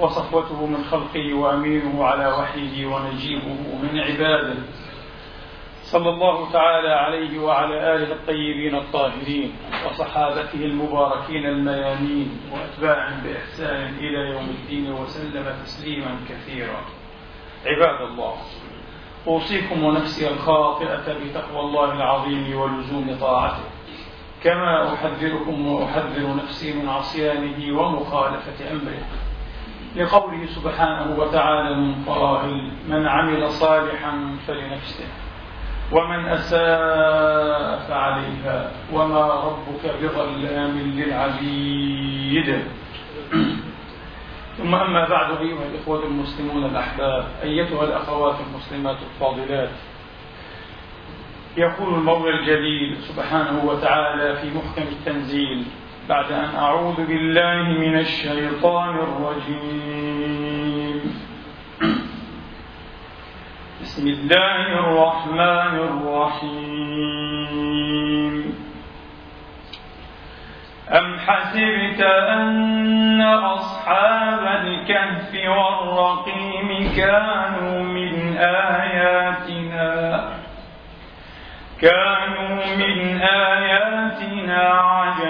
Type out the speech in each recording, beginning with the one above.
وصفوته من خلقه وأمينه على وحيه ونجيبه من عباده. صلى الله تعالى عليه وعلى آله الطيبين الطاهرين وصحابته المباركين الميامين وأتباعهم بإحسان إلى يوم الدين وسلم تسليما كثيرا. عباد الله أوصيكم ونفسي الخاطئة بتقوى الله العظيم ولزوم طاعته. كما أحذركم وأحذر نفسي من عصيانه ومخالفة أمره. لقوله سبحانه وتعالى من قائل من عمل صالحا فلنفسه ومن أساء فعليها وما ربك بظلام للعبيد. ثم أما بعد أيها الإخوة المسلمون الأحباب أيتها الأخوات المسلمات الفاضلات يقول المولى الجليل سبحانه وتعالى في محكم التنزيل بعد أن أعوذ بالله من الشيطان الرجيم. بسم الله الرحمن الرحيم. أم حسبت أن أصحاب الكهف والرقيم كانوا من آياتنا؟ كانوا من آياتنا عجبا.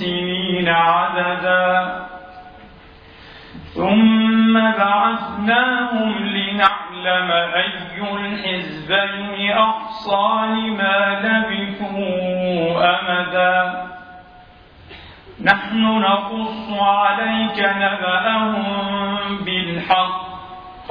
سنين عددا ثم بعثناهم لنعلم أي الحزبين أحصى لما لبثوا أمدا نحن نقص عليك نبأهم بالحق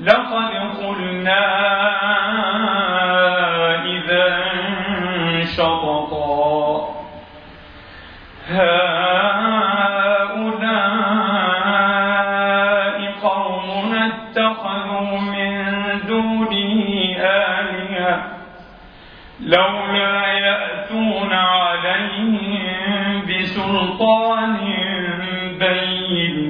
لقد قلنا إذا شططا هؤلاء قوم اتخذوا من دونه آلهة لولا يأتون عليهم بسلطان بين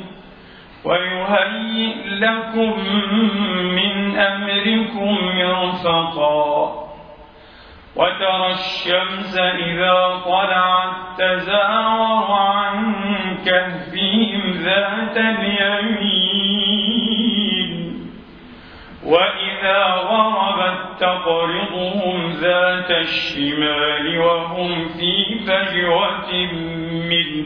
ويهيئ لكم من أمركم مرفقا. وترى الشمس إذا طلعت تزاور عن كهفهم ذات اليمين. وإذا غربت تقرضهم ذات الشمال وهم في فجوة منه.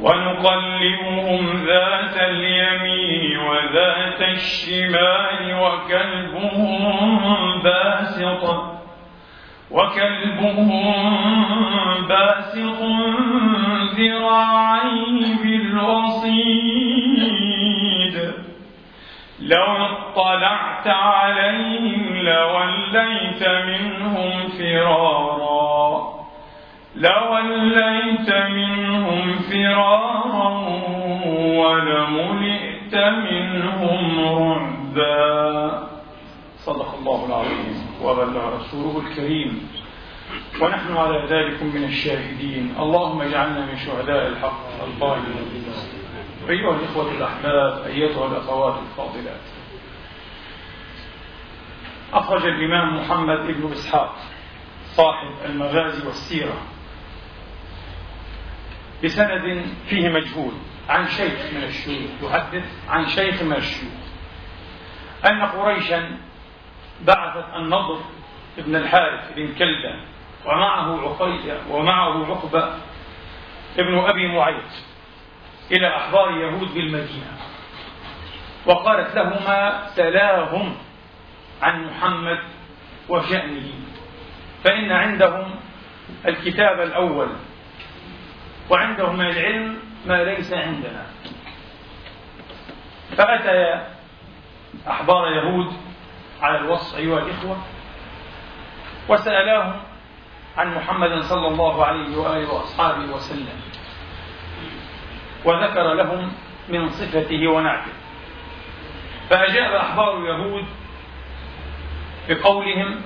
ونقلبهم ذات اليمين وذات الشمال وكلبهم باسط وكلبهم باسط ذراعيه بالوصيد. لو اطلعت عليهم لوليت منهم فرارا. لوليت منهم فرارا ولملئت منهم رعبا. صدق الله العظيم. وبلغ رسوله الكريم. ونحن على ذلك من الشاهدين. اللهم اجعلنا من شهداء الحق القائمين أيها الإخوة الأحباب أيتها الأخوات الفاضلات. أخرج الإمام محمد بن إسحاق صاحب المغازي والسيرة. بسند فيه مجهول عن شيخ من الشيوخ يحدث عن شيخ من الشيوخ. أن قريشا بعثت النضر بن الحارث بن كلبة ومعه عقيدة ومعه عقبة ابن أبي معيط إلى أحبار يهود بالمدينة وقالت لهما سلاهم عن محمد وشأنه فإن عندهم الكتاب الأول وعندهم من العلم ما ليس عندنا. فأتى أحبار يهود على الوصف أيها الإخوة؟ وسألاهم عن محمد صلى الله عليه وآله وأصحابه وسلم. وذكر لهم من صفته ونعته. فأجاب أحبار اليهود بقولهم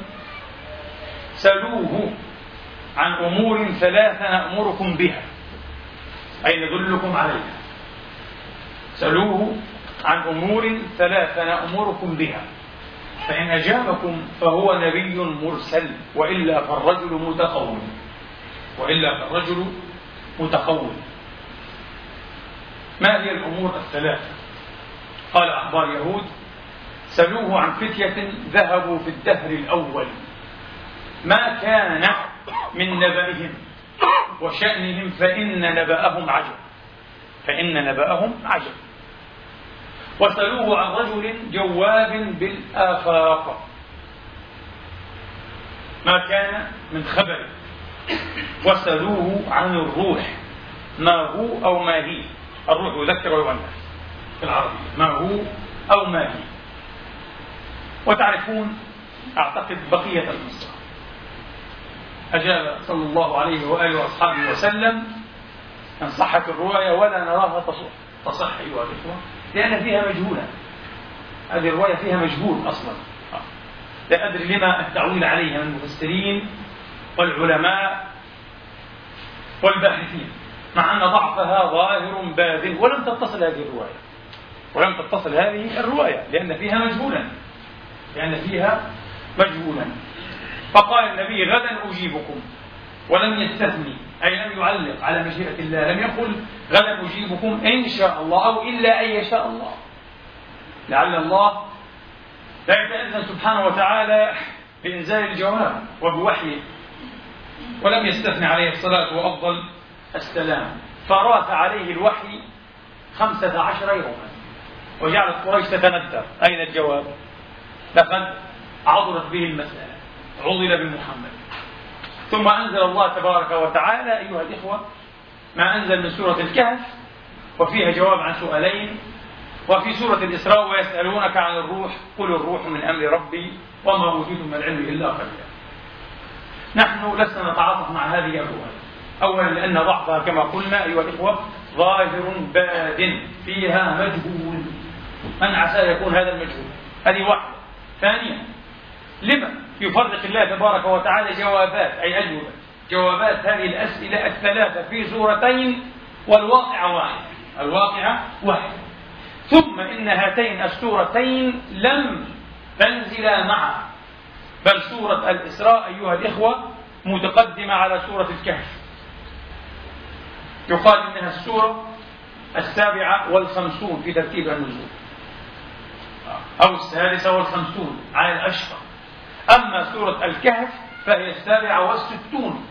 سلوه عن أمور ثلاثة نأمركم بها. أي ندلكم عليها؟ سلوه عن أمور ثلاثة نأمركم بها. فإن أجابكم فهو نبي مرسل وإلا فالرجل متقول وإلا فالرجل متقول ما هي الأمور الثلاثة؟ قال أخبار يهود سلوه عن فتية ذهبوا في الدهر الأول. ما كان من نبأهم وشأنهم فإن نبأهم عجب. فإن نبأهم عجب. وسألوه عن رجل جواب بالآفاق. ما كان من خبر. وسألوه عن الروح. ما هو أو ما هي؟ الروح يذكر ويؤنث في العربية. ما هو أو ما هي؟ وتعرفون أعتقد بقية القصة أجاب صلى الله عليه وآله وأصحابه وسلم أن صحت الرواية ولا نراها تصح أيها الإخوة لأن فيها مجهولا هذه الرواية فيها مجهول أصلا. لا أدري لما التعويل عليها من المفسرين والعلماء والباحثين مع أن ضعفها ظاهر باذل ولم تتصل هذه الرواية. ولم تتصل هذه الرواية لأن فيها مجهولا. لأن فيها مجهولا. فقال النبي غدا أجيبكم ولم يستثني أي لم يعلق على مشيئة الله لم يقل غدا أجيبكم إن شاء الله أو إلا أن يشاء الله. لعل الله لا يتأذن سبحانه وتعالى بإنزال الجواب وبوحيه ولم يستثني عليه الصلاة وأفضل السلام. فراث عليه الوحي خمسة عشر يوما وجعلت قريش تتندر. أين الجواب؟ لقد عضلت به المسألة. عضل بمحمد. ثم أنزل الله تبارك وتعالى أيها الإخوة ما أنزل من سورة الكهف وفيها جواب عن سؤالين وفي سورة الإسراء ويسألونك عن الروح قل الروح من أمر ربي وما أوتيتم من العلم إلا قليلا. نحن لسنا نتعاطف مع هذه الرواية أولا لأن ضعفها كما قلنا أيها الإخوة ظاهر باد فيها مجهول. من عسى يكون هذا المجهول؟ هذه واحدة. ثانيا لما؟ يفرق الله تبارك وتعالى جوابات أي أجوبة. جوابات هذه الأسئلة الثلاثة في سورتين والواقعة واحدة. الواقعة واحدة. ثم إن هاتين السورتين لم تنزلا معا. بل سورة الإسراء أيها الإخوة متقدمة على سورة الكهف. يقال إنها السورة السابعة والخمسون في ترتيب النزول. أو السادسة والخمسون على الأشهر أما سورة الكهف فهي السابعة والستون.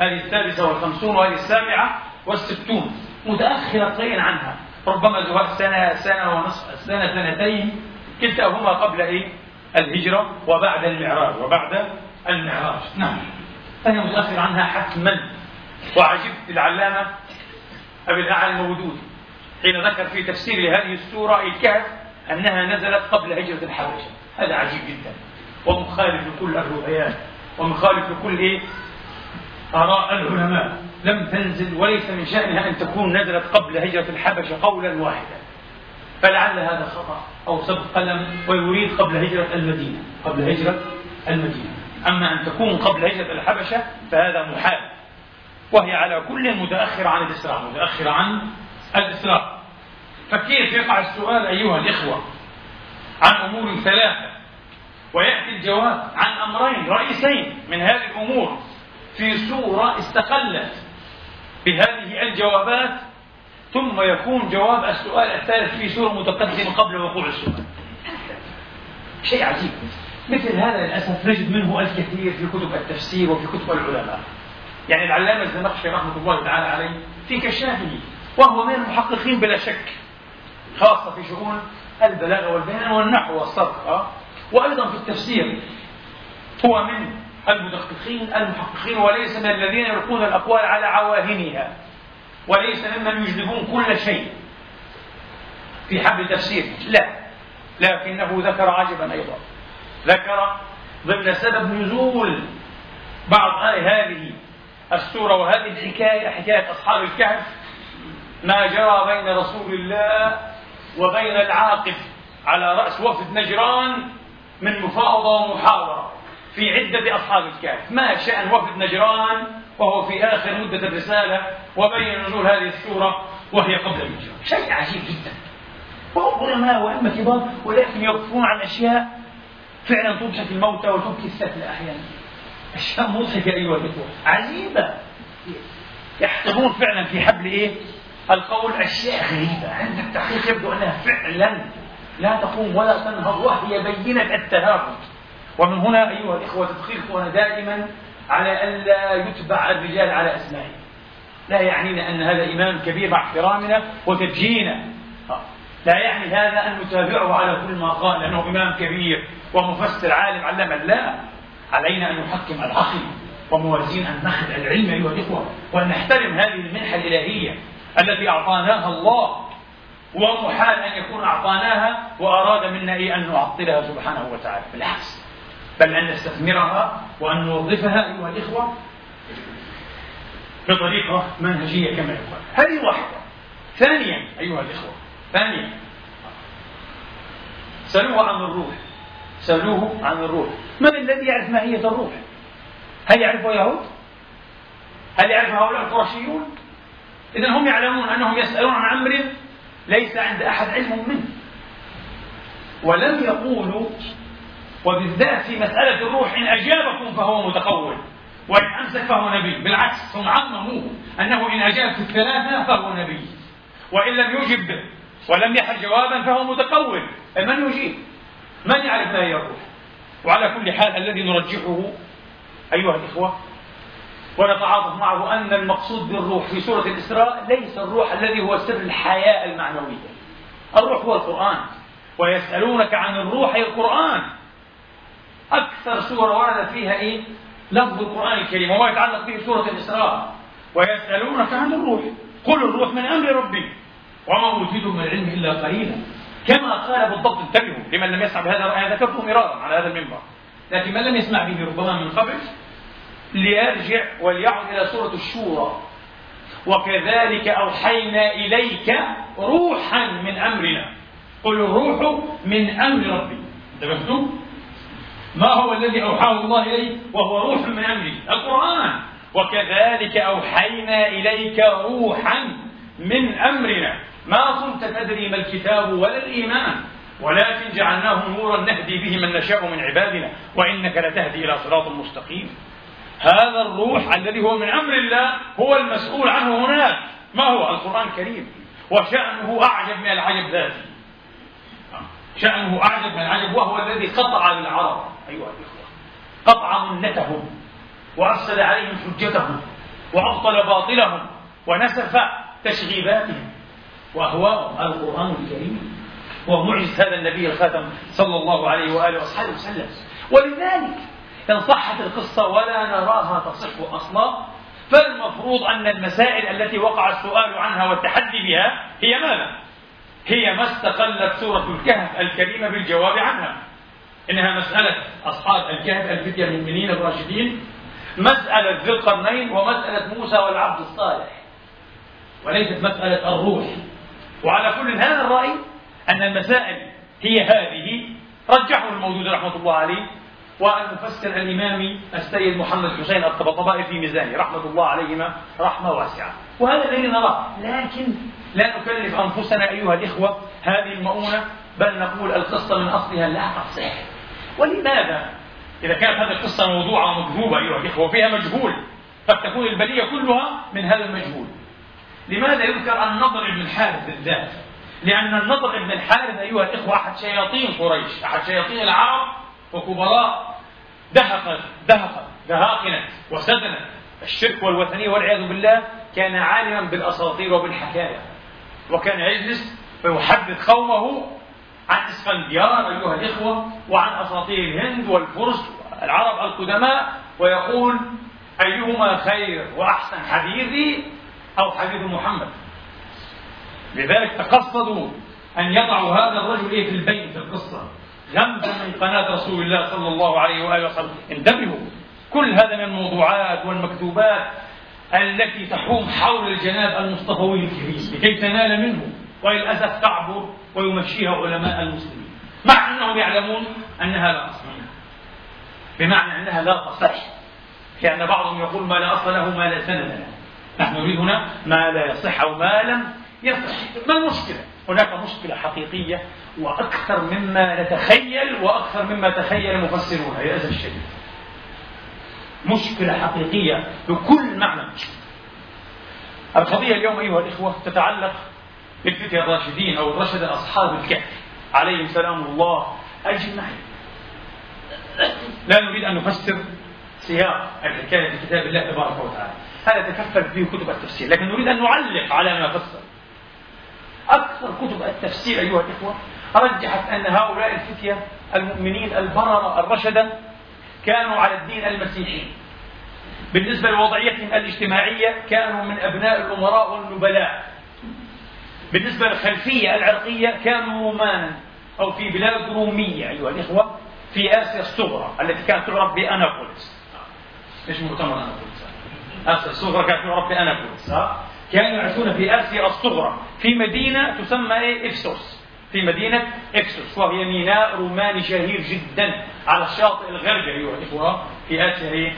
هذه السادسة والخمسون وهذه السابعة والستون. متأخرة قليلا عنها. ربما زهاء سنة سنة ونصف سنة سنتين كلتاهما قبل إيه؟ الهجرة وبعد المعراج وبعد المعراج. نعم. فهي متأخر عنها حتما. وعجبت العلامة أبي الأعلى المودود حين ذكر في تفسير هذه السورة الكهف أنها نزلت قبل هجرة الحبشة. هذا عجيب جدا. ومخالف لكل الرؤيات ومخالف لكل إيه؟ آراء العلماء. لم تنزل وليس من شأنها أن تكون نزلت قبل هجرة الحبشة قولا واحدا. فلعل هذا خطأ أو سبق قلم ويريد قبل هجرة المدينة قبل هجرة المدينة. أما أن تكون قبل هجرة الحبشة فهذا محال. وهي على كل متأخرة عن الإسراء متأخرة عن الإسراء. فكيف يقع السؤال أيها الإخوة عن أمور ثلاثة؟ ويأتي الجواب عن أمرين رئيسين من هذه الأمور في سورة استقلت بهذه الجوابات ثم يكون جواب السؤال الثالث في سورة متقدمة قبل وقوع السؤال شيء عجيب. مثل هذا للأسف نجد منه الكثير في كتب التفسير وفي كتب العلماء. يعني العلامة الزمخشري رحمة الله تعالى عليه في كشافه وهو من المحققين بلا شك خاصة في شؤون البلاغة والبيان والنحو والصرف أه؟ وأيضا في التفسير هو من المدققين المحققين وليس من الذين يلقون الأقوال على عواهنها وليس ممن يجلبون كل شيء في حبل تفسير لا لكنه ذكر عجبا أيضا. ذكر ضمن سبب نزول بعض هذه السورة وهذه الحكاية حكاية أصحاب الكهف ما جرى بين رسول الله وبين العاقف على رأس وفد نجران من مفاوضة ومحاورة في عدة أصحاب الكهف. ما شأن وفد نجران وهو في آخر مدة الرسالة وبين نزول هذه السورة وهي قبل الهجرة. شيء عجيب جدا. وهم علماء وأئمة كبار ولكن يغفون عن أشياء فعلا تضحك الموتى وتبكي السفل أحيانا. أشياء مضحكة أيها الإخوة. عجيبة. يحتضون فعلا في حبل إيه؟ القول أشياء غريبة. عند التحقيق يبدو أنها فعلا لا تقوم ولا تنهض وهي بينة التهافت ومن هنا أيها الإخوة تدخلكم دائما على ألا يتبع الرجال على أسمائهم لا يعنينا أن هذا إمام كبير مع احترامنا وتبجينا. لا يعني هذا أن نتابعه على كل ما قال لأنه إمام كبير ومفسر عالم علما لا علينا أن نحكم العقل وموازين النخل العلم أيها الإخوة وأن نحترم هذه المنحة الإلهية التي أعطاناها الله. ومحال أن يكون أعطاناها وأراد منا إيه أن نعطلها سبحانه وتعالى. بالعكس. بل أن نستثمرها وأن نوظفها أيها الإخوة بطريقة منهجية كما يقال. هذه واحدة. ثانيا أيها الإخوة ثانيا. سألوه عن الروح. سألوه عن الروح. من الذي يعرف ماهية الروح؟ هل يعرفها يهود؟ هل يعرف هؤلاء القرشيون؟ إذا هم يعلمون أنهم يسألون عن أمر ليس عند أحد علم منه. ولم يقولوا وبالذات في مسألة الروح إن أجابكم فهو متقول وإن أمسك فهو نبي. بالعكس هم عمموه أنه إن أجاب في الثلاثة فهو نبي. وإن لم يجب ولم يحل جوابا فهو متقول. من يجيب؟ من يعرف ما هي الروح؟ وعلى كل حال الذي نرجحه أيها الإخوة ونتعاطف معه أن المقصود بالروح في سورة الإسراء ليس الروح الذي هو سر الحياة المعنوية. الروح هو القرآن. ويسألونك عن الروح أي القرآن. أكثر سورة ورد فيها إيه؟ لفظ القرآن الكريم وما يتعلق به سورة الإسراء. ويسألونك عن الروح. قل الروح من أمر ربي. وما أوتيتم من العلم إلا قليلا. كما قال بالضبط انتبهوا لمن لم يسمع بهذا الآية ذكرته مرارا على هذا المنبر. لكن من لم يسمع به ربما من قبل ليرجع وليعد إلى سورة الشورى. وكذلك أوحينا إليك روحا من أمرنا. قل الروح من أمر ربي. انتبهتم؟ ما هو الذي أوحاه الله إليه وهو روح من أمره القرآن. وكذلك أوحينا إليك روحا من أمرنا. ما كنت تدري ما الكتاب ولا الإيمان. ولكن جعلناه نورا نهدي به من نشاء من عبادنا. وإنك لتهدي إلى صراط مستقيم. هذا الروح الذي هو من أمر الله هو المسؤول عنه هناك. ما هو؟ القرآن الكريم. وشأنه أعجب من العجب ذاته. شأنه أعجب من عجب وهو الذي قطع بالعرب أيها الإخوة. قطع منتهم. وأفسد عليهم حجتهم. وأبطل باطلهم. ونسف تشغيباتهم. وأهواهم القرآن الكريم. هو معجز هذا النبي الخاتم صلى الله عليه وآله وصحبه وسلم. ولذلك إن صحت القصة ولا نراها تصح أصلا فالمفروض أن المسائل التي وقع السؤال عنها والتحدي بها هي ماذا؟ هي ما استقلت سورة الكهف الكريمة بالجواب عنها. إنها مسألة أصحاب الكهف الفتية المؤمنين الراشدين مسألة ذي القرنين ومسألة موسى والعبد الصالح. وليست مسألة الروح. وعلى كل هذا الرأي أن المسائل هي هذه. رجحه الموجود رحمة الله عليه. وأن الإمام السيد محمد حسين الطبطبائي في ميزانه. رحمة الله عليهما. رحمة واسعة. وهذا الذي نراه. لكن لا نكلف أنفسنا أيها الإخوة هذه المؤونة بل نقول القصة من أصلها لا تصح. ولماذا؟ إذا كانت هذه القصة موضوعة ومكذوبة أيها الإخوة وفيها مجهول قد تكون البلية كلها من هذا المجهول. لماذا يذكر النضر بن الحارث بالذات؟ لأن النضر بن الحارث أيها الإخوة أحد شياطين قريش أحد شياطين العرب وكبراء. دهقت دهقت دهاقنت وسدنت الشرك والوثنية والعياذ بالله كان عالما بالأساطير وبالحكاية. وكان يجلس فيحدث قومه عن اسفنديار أيها الإخوة وعن أساطير الهند والفرس العرب القدماء ويقول أيهما خير وأحسن حديثي أو حديث محمد. لذلك تقصدوا أن يضعوا هذا الرجل إيه في البيت في القصة. غمزا من قناة رسول الله صلى الله عليه وآله وسلم. انتبهوا. كل هذا من الموضوعات والمكتوبات التي تحوم حول الجناب المصطفوي الكريم لكي تنال منه وللأسف تعبر ويمشيها علماء المسلمين. مع أنهم يعلمون أنها لا أصل لها. بمعنى أنها لا تصح. لأن بعضهم يقول ما لا أصل له ما لا سند له. نحن نريد هنا ما لا يصح أو ما لم يصح. ما المشكلة؟ هناك مشكلة حقيقية وأكثر مما نتخيل وأكثر مما تخيل مفسرونها للأسف الشديد مشكلة حقيقية بكل معنى. القضية اليوم أيها الإخوة تتعلق بالفتية الراشدين أو الرشدة أصحاب الكهف. عليهم سلام الله أجمعين. لا نريد أن نفسر سياق الحكاية في كتاب الله تبارك وتعالى. هذا تكفل فيه كتب التفسير لكن نريد أن نعلق على ما فسر. أكثر كتب التفسير أيها الإخوة رجحت أن هؤلاء الفتية المؤمنين البررة الرشدة كانوا على الدين المسيحي. بالنسبة لوضعيتهم الاجتماعية كانوا من أبناء الأمراء والنبلاء. بالنسبة للخلفية العرقية كانوا رومانا أو في بلاد رومية أيها الإخوة في آسيا الصغرى التي كانت تعرف بأنابوليس إيش مؤتمر أنابوليس؟ آسيا الصغرى كانت تعرف بأنابوليس كانوا يعيشون في آسيا الصغرى. في مدينة تسمى إيه؟ إفسوس. في مدينة إفسوس وهي ميناء روماني شهير جدا على الشاطئ الغربي أيها الإخوة في آسيا إيه؟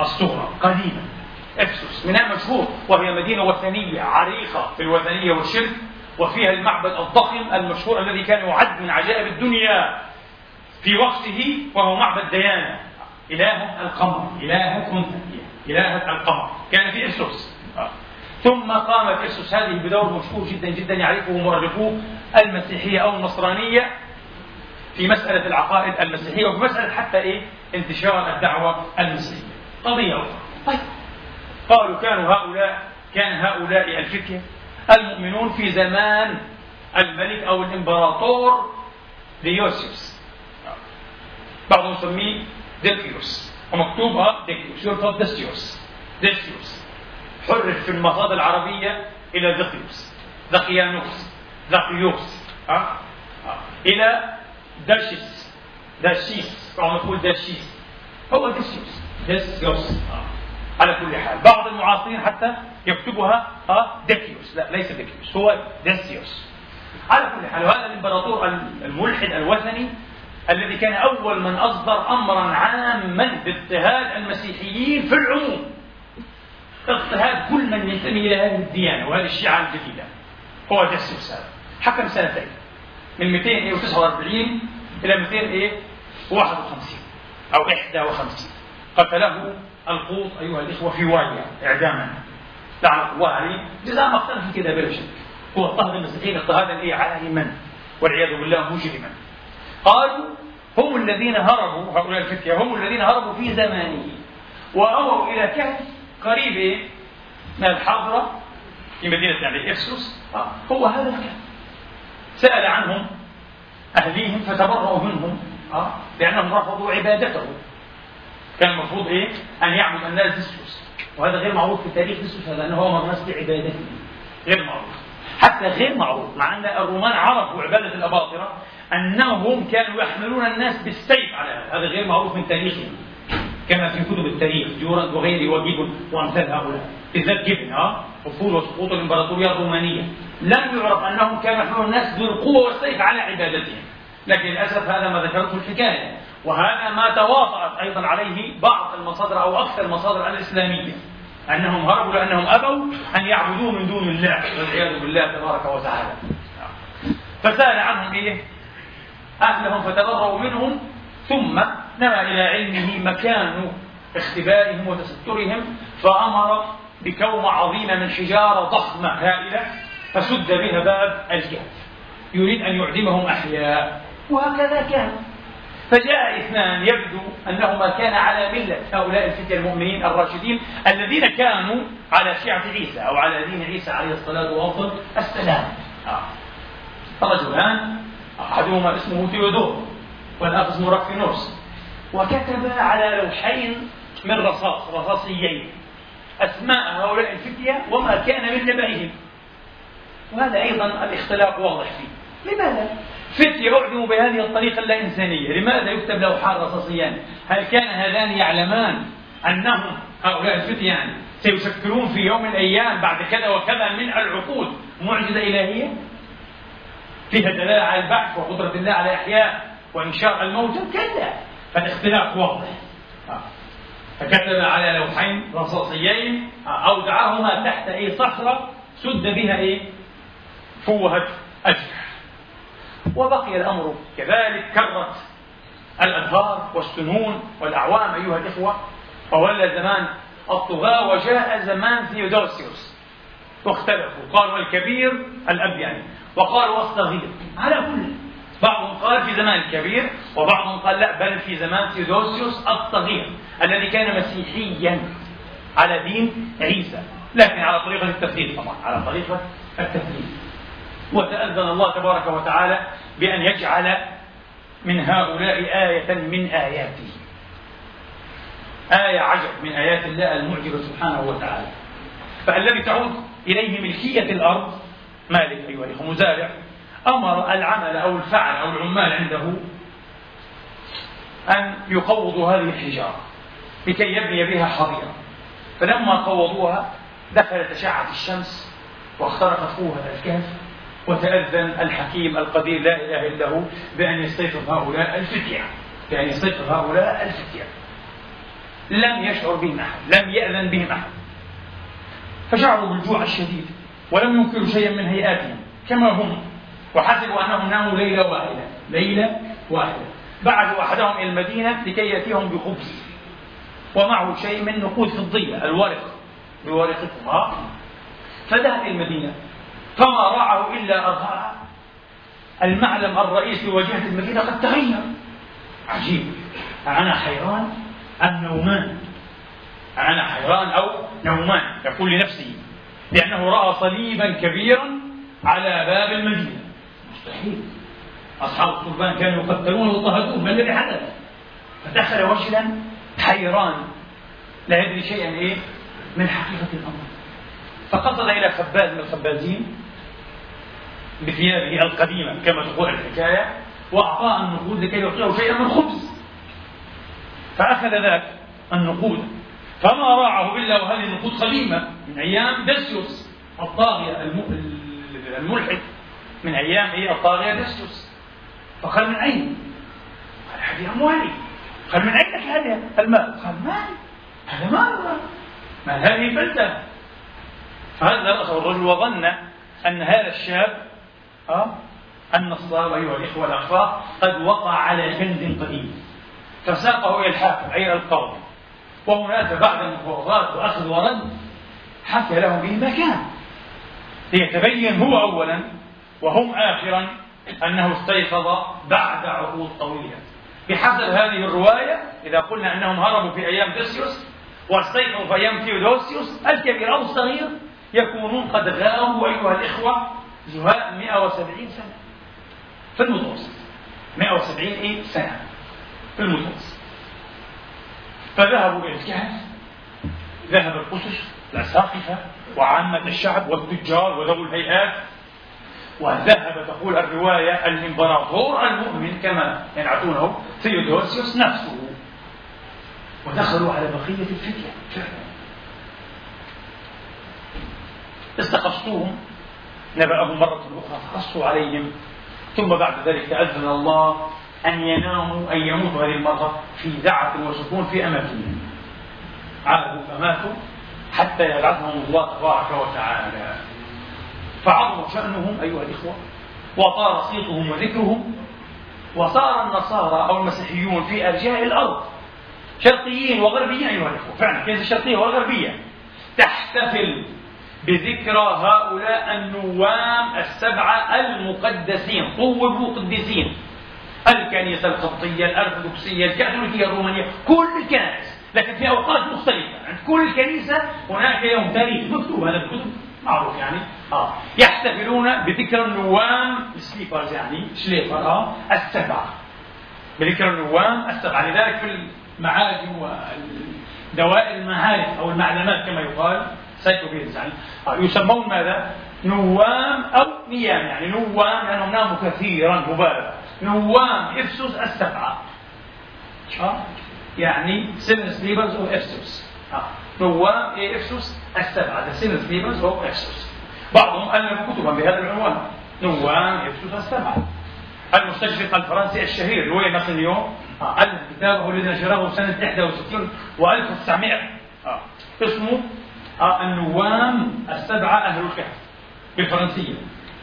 الصغرى. قديما. افسس ميناء مشهور وهي مدينة وثنية عريقة في الوثنية والشرك وفيها المعبد الضخم المشهور الذي كان يعد من عجائب الدنيا. في وقته وهو معبد ديانا. إله القمر إله أنثى إله القمر. كان في افسس ثم قامت افسس هذه بدور مشهور جدا جدا يعرفه مؤرخو المسيحية أو النصرانية في مسألة العقائد المسيحية وفي مسألة حتى إيه؟ انتشار الدعوة المسيحية. قضية أخرى طيب. قالوا كانوا هؤلاء كان هؤلاء الفتية المؤمنون في زمان الملك أو الإمبراطور ديوسيوس. بعضهم يسميه ديكيوس. ومكتوبها ديكيوس. يرفض ديسيوس ديسيوس حرف في المصادر العربية إلى ديكيوس دقيانوس دقيوس أه؟ إلى داشيس داشيس بعضهم يقول داشيس. هو ديسيوس ديسيوس أه. على كل حال. بعض المعاصرين حتى يكتبها ها؟ ديكيوس لا ليس ديكيوس هو ديسيوس على كل حال وهذا الإمبراطور الملحد الوثني الذي كان أول من أصدر امرا عاما باضطهاد المسيحيين في العموم. اضطهاد كل من ينتمي إلى هذه الديانة وهذه الشيعة الجديدة. هو ديسيوس هذا حكم سنتين. من 249 إلى 251 أو 51 قتله القوط أيها الإخوة في وايا إعداما. لعنة الله عليه. جزاء ما اختلف في كذا بلا شك. هو اضطهد المسيحيين اضطهادا إيه عالما والعياذ بالله مجرما. قالوا هم الذين هربوا هؤلاء الفتية هم الذين هربوا في زمانه وأووا إلى كهف قريب من الحضرة في مدينة يعني إفسوس. آه، هو هذا الكهف سأل عنهم أهليهم فتبرأوا منهم. آه، لأنهم رفضوا عبادته. كان المفروض إيه؟ أن يعبد الناس ديسوس وهذا غير معروف في تاريخ ديسوس لأنه هو الناس بعبادته غير معروف. حتى غير معروف مع أن الرومان عرفوا عبادة الأباطرة أنهم كانوا يحملون الناس بالسيف على هذا. هذا غير معروف من تاريخهم. كما في كتب التاريخ جورند وغيره وجيبن وأمثال هؤلاء. بالذات جبن ها وفول وسقوط الإمبراطورية الرومانية. لم يعرف أنهم كانوا يحملون الناس بالقوه والسيف على عبادتهم. لكن للأسف هذا ما ذكرته الحكاية. وهذا ما تواطأت أيضا عليه بعض المصادر أو أكثر المصادر الإسلامية. أنهم هربوا لأنهم أبوا أن يعبدوه من دون الله والعياذ بالله تبارك وتعالى. فسأل عنهم إيه؟ أهلهم فتبرؤوا منهم ثم نما إلى علمه مكان اختبائهم وتسترهم فأمر بكومة عظيمة من حجارة ضخمة هائلة فسد بها باب الكهف يريد أن يعدمهم أحياء. وهكذا كان. فجاء اثنان يبدو أنهما كان على ملة. هؤلاء الفتية المؤمنين الراشدين الذين كانوا على شيعة عيسى أو على دين عيسى عليه الصلاة والسلام. السلام آه. رجلان أحدهما اسمه ثيودور والآخر اسمه رافينوس وكتب على لوحين من رصاص رصاصيين. أسماء هؤلاء الفتية وما كان من نبأهم. وهذا أيضا الاختلاف واضح فيه. لماذا؟ فتية أعدموا بهذه الطريقة اللا إنسانية لماذا يكتب لوحان رصاصيان؟ هل كان هذان يعلمان أنهم هؤلاء الفتيان سيشكلون في يوم من الأيام بعد كذا وكذا من العقود معجزة إلهية؟ فيها دلالة على البحث وقدرة الله على إحياء وإنشاء الموتى؟ كلا. فالاختلاف واضح. فكتب على لوحين رصاصيين أودعهما تحت أي صخرة سد بها إيه؟ فوهة أجنحة. وبقي الأمر كذلك كرت الأدهار والسنون والأعوام أيها الإخوة. فولى زمان الطغاة وجاء زمان ثيودوسيوس. واختلفوا قالوا الكبير الأب يعني وقالوا الصغير على كل بعضهم قال في زمان الكبير وبعضهم قال لا بل في زمان ثيودوسيوس الصغير الذي كان مسيحيا على دين عيسى لكن على طريقة التثليث طبعا على طريقة التثليث وتأذن الله تبارك وتعالى بأن يجعل من هؤلاء آية من آياته. آية عجب من آيات الله المعجبة سبحانه وتعالى. فالذي تعود إليه ملكية الأرض مالك أيها الأخوة مزارع. أمر العمل أو الفعل أو العمال عنده أن يقوضوا هذه الحجارة لكي يبني بها حظيرة. فلما قوضوها دخلت أشعة الشمس واخترقت فوهة الكهف وتأذن الحكيم القدير لا إله إلا هو بأن يستيقظ هؤلاء الفتية بأن يستيقظ هؤلاء الفتية. لم يشعر بهم أحد لم يأذن بهم أحد. فشعروا بالجوع الشديد ولم ينكروا شيئا من هيئاتهم كما هم وحسبوا أنهم ناموا ليلة واحدة. ليلة واحدة. بعثوا أحدهم إلى المدينة لكي يأتيهم بخبز. ومعه شيء من نقود فضية الورق. بورقكم ها فذهب إلى المدينة. فما رعه إلا أرهاء المعلم الرئيسي لواجهة المدينة قد تغير. عجيب. أنا حيران أم نومان؟ أنا حيران أو نومان؟ يقول لنفسه لأنه رأى صليبا كبيرا على باب المدينة. مستحيل أصحاب القربان كانوا يقتلون ويضطهدون ما الذي حدث؟ فدخل وجلا حيران. لا يدري شيئا إيه؟ من حقيقة الأمر. فقصد إلى خباز من الخبازين بثيابه القديمة كما تقول الحكاية وأعطاه النقود لكي يعطيه شيئا من خبز. فأخذ ذاك النقود فما راعه إلا وهذه النقود قديمة من أيام دسيوس الطاغية الملحد. من أيام إيه الطاغية دسوس فقال من أين؟ قال هذه أموالي. قال من أين لك هذه المال؟ قال مال هذا مال مال هذه بلدة؟ فهذا الرجل وظن أن هذا الشاب أه النصاب أيها الإخوة الأخوة قد وقع على كنز قديم. فساقه إلى الحاكم أي القاضي وهناك بعد المفاوضات وأخذ ورد حكى له به ما كان ليتبين هو أولا وهم آخرا أنه استيقظ بعد عقود طويلة. بحسب هذه الرواية إذا قلنا أنهم هربوا في أيام ديسيوس واستيقظوا في أيام ثيودوسيوس الكبير أو الصغير يكونون قد غابوا أيها الإخوة زهاء 170 سنة. في المتوسط. 170 إيه؟ سنة. في المتوسط. فذهبوا إلى الكهف. ذهب القسس الأساقفة وعامة الشعب والتجار وذوي الهيئات وذهب تقول الرواية الإمبراطور المؤمن كما ينعتونه ثيودوسيوس نفسه. ودخلوا على بقية الفتية. فعلا استخصوهم نبأهم مرة أخرى فقصوا عليهم. ثم بعد ذلك تأذن الله أن يناموا أن يموتوا هذه المرة في دعة وسكون في أماكنهم. عادوا فماتوا حتى يبعثهم الله تبارك وتعالى. فعظم شأنهم أيها الإخوة وطار صيتهم وذكرهم وصار النصارى أو المسيحيون في أرجاء الأرض شرقيين وغربيين أيها الإخوة. فعلا كيف الشرقية والغربية تحتفل بذكرى هؤلاء النوام السبعة المقدسين طوبوا قديسين الكنيسة القبطية الأرثوذكسية الكاثوليكية الرومانية كل الكنائس لكن في أوقات مختلفة. عند كل كنيسة هناك يوم تاريخ مكتوب هذا الكتب معروف يعني. آه. يحتفلون بذكرى النوام. sleepers يعني Schläfer آه. السبعة بذكرى النوام السبعة لذلك في المعاجم ودوائر المعارف أو المعلمات كما يقال encyclopedias يعني آه. يسمون ماذا؟ نوام أو نيام يعني. نوام لأنهم ناموا كثيرا مبالغة نوام إفسوس السبعة آه. يعني Seven Sleepers of Ephesus. آه. نوام إيه إفسوس؟ السبعة Seven Sleepers of Ephesus. بعضهم ألف كتبا بهذا العنوان. نوام إفسوس السبعة المستشرق الفرنسي الشهير لوي ماسنيون آه. ألف كتابه الذي نشره سنة 61 و1900 آه. اسمه آه النوام السبعة أهل الكهف. بالفرنسية.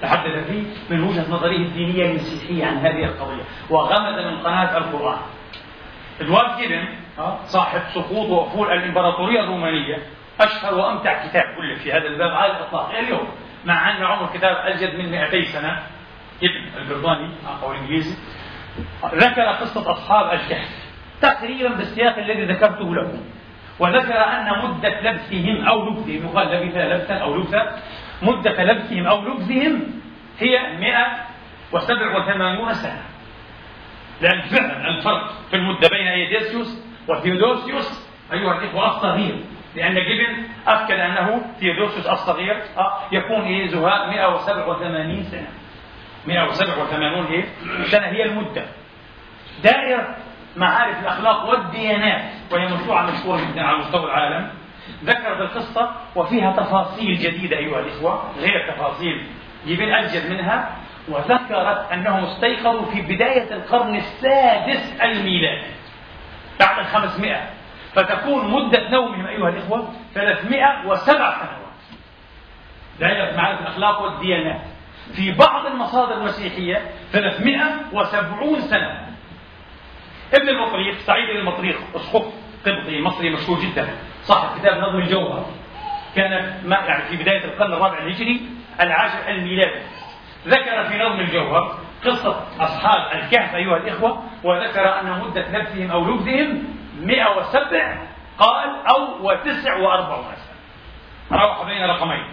تحدث فيه من وجهة نظره الدينية المسيحية عن هذه القضية. وغمد من قناة القرآن. إدوارد جيبن صاحب سقوط وأفول الإمبراطورية الرومانية أشهر وأمتع كتاب كله في هذا الباب على الإطلاق. اليوم مع أن عمر الكتاب أجد من 200 سنة ابن البريطاني أو الإنجليزي ذكر قصة أصحاب الكهف تقريبا بالسياق الذي ذكرته لكم وذكر أن مدة لبثهم أو لبثهم يقال لبث لبثا أو لبثا مدة لبثهم أو لبثهم هي 187 سنة. لأن فعلا الفرق في المدة بين أيديسيوس وثيودوسيوس أيها الإخوة الصغير. لأن جبن أكد أنه ثيودوسيوس الصغير آه، يكون إيه زهاء 187 سنة. 187 إيه سنة هي المدة. دائرة معارف الأخلاق والديانات وهي موسوعة مشهورة جدا على مستوى العالم. ذكرت القصة وفيها تفاصيل جديدة أيها الإخوة غير تفاصيل جبن أجد منها وذكرت أنهم استيقظوا في بداية القرن السادس الميلادي بعد الخمسمائة. فتكون مدة نومهم أيها الإخوة 307 سنوات. دائرة معارف الأخلاق والديانات. في بعض المصادر المسيحية 370 سنة. ابن المطريق سعيد المطريق أسقف قبطي مصري مشهور جدا. صاحب كتاب نظم الجوهر. كان يعني في بداية القرن الرابع الهجري العاشر الميلادي. ذكر في نظم الجوهر قصة أصحاب الكهف أيها الإخوة وذكر أن مدة لبثهم أو لبثهم 107 قال أو وتسع وأربعون سنة. روح بين رقمين.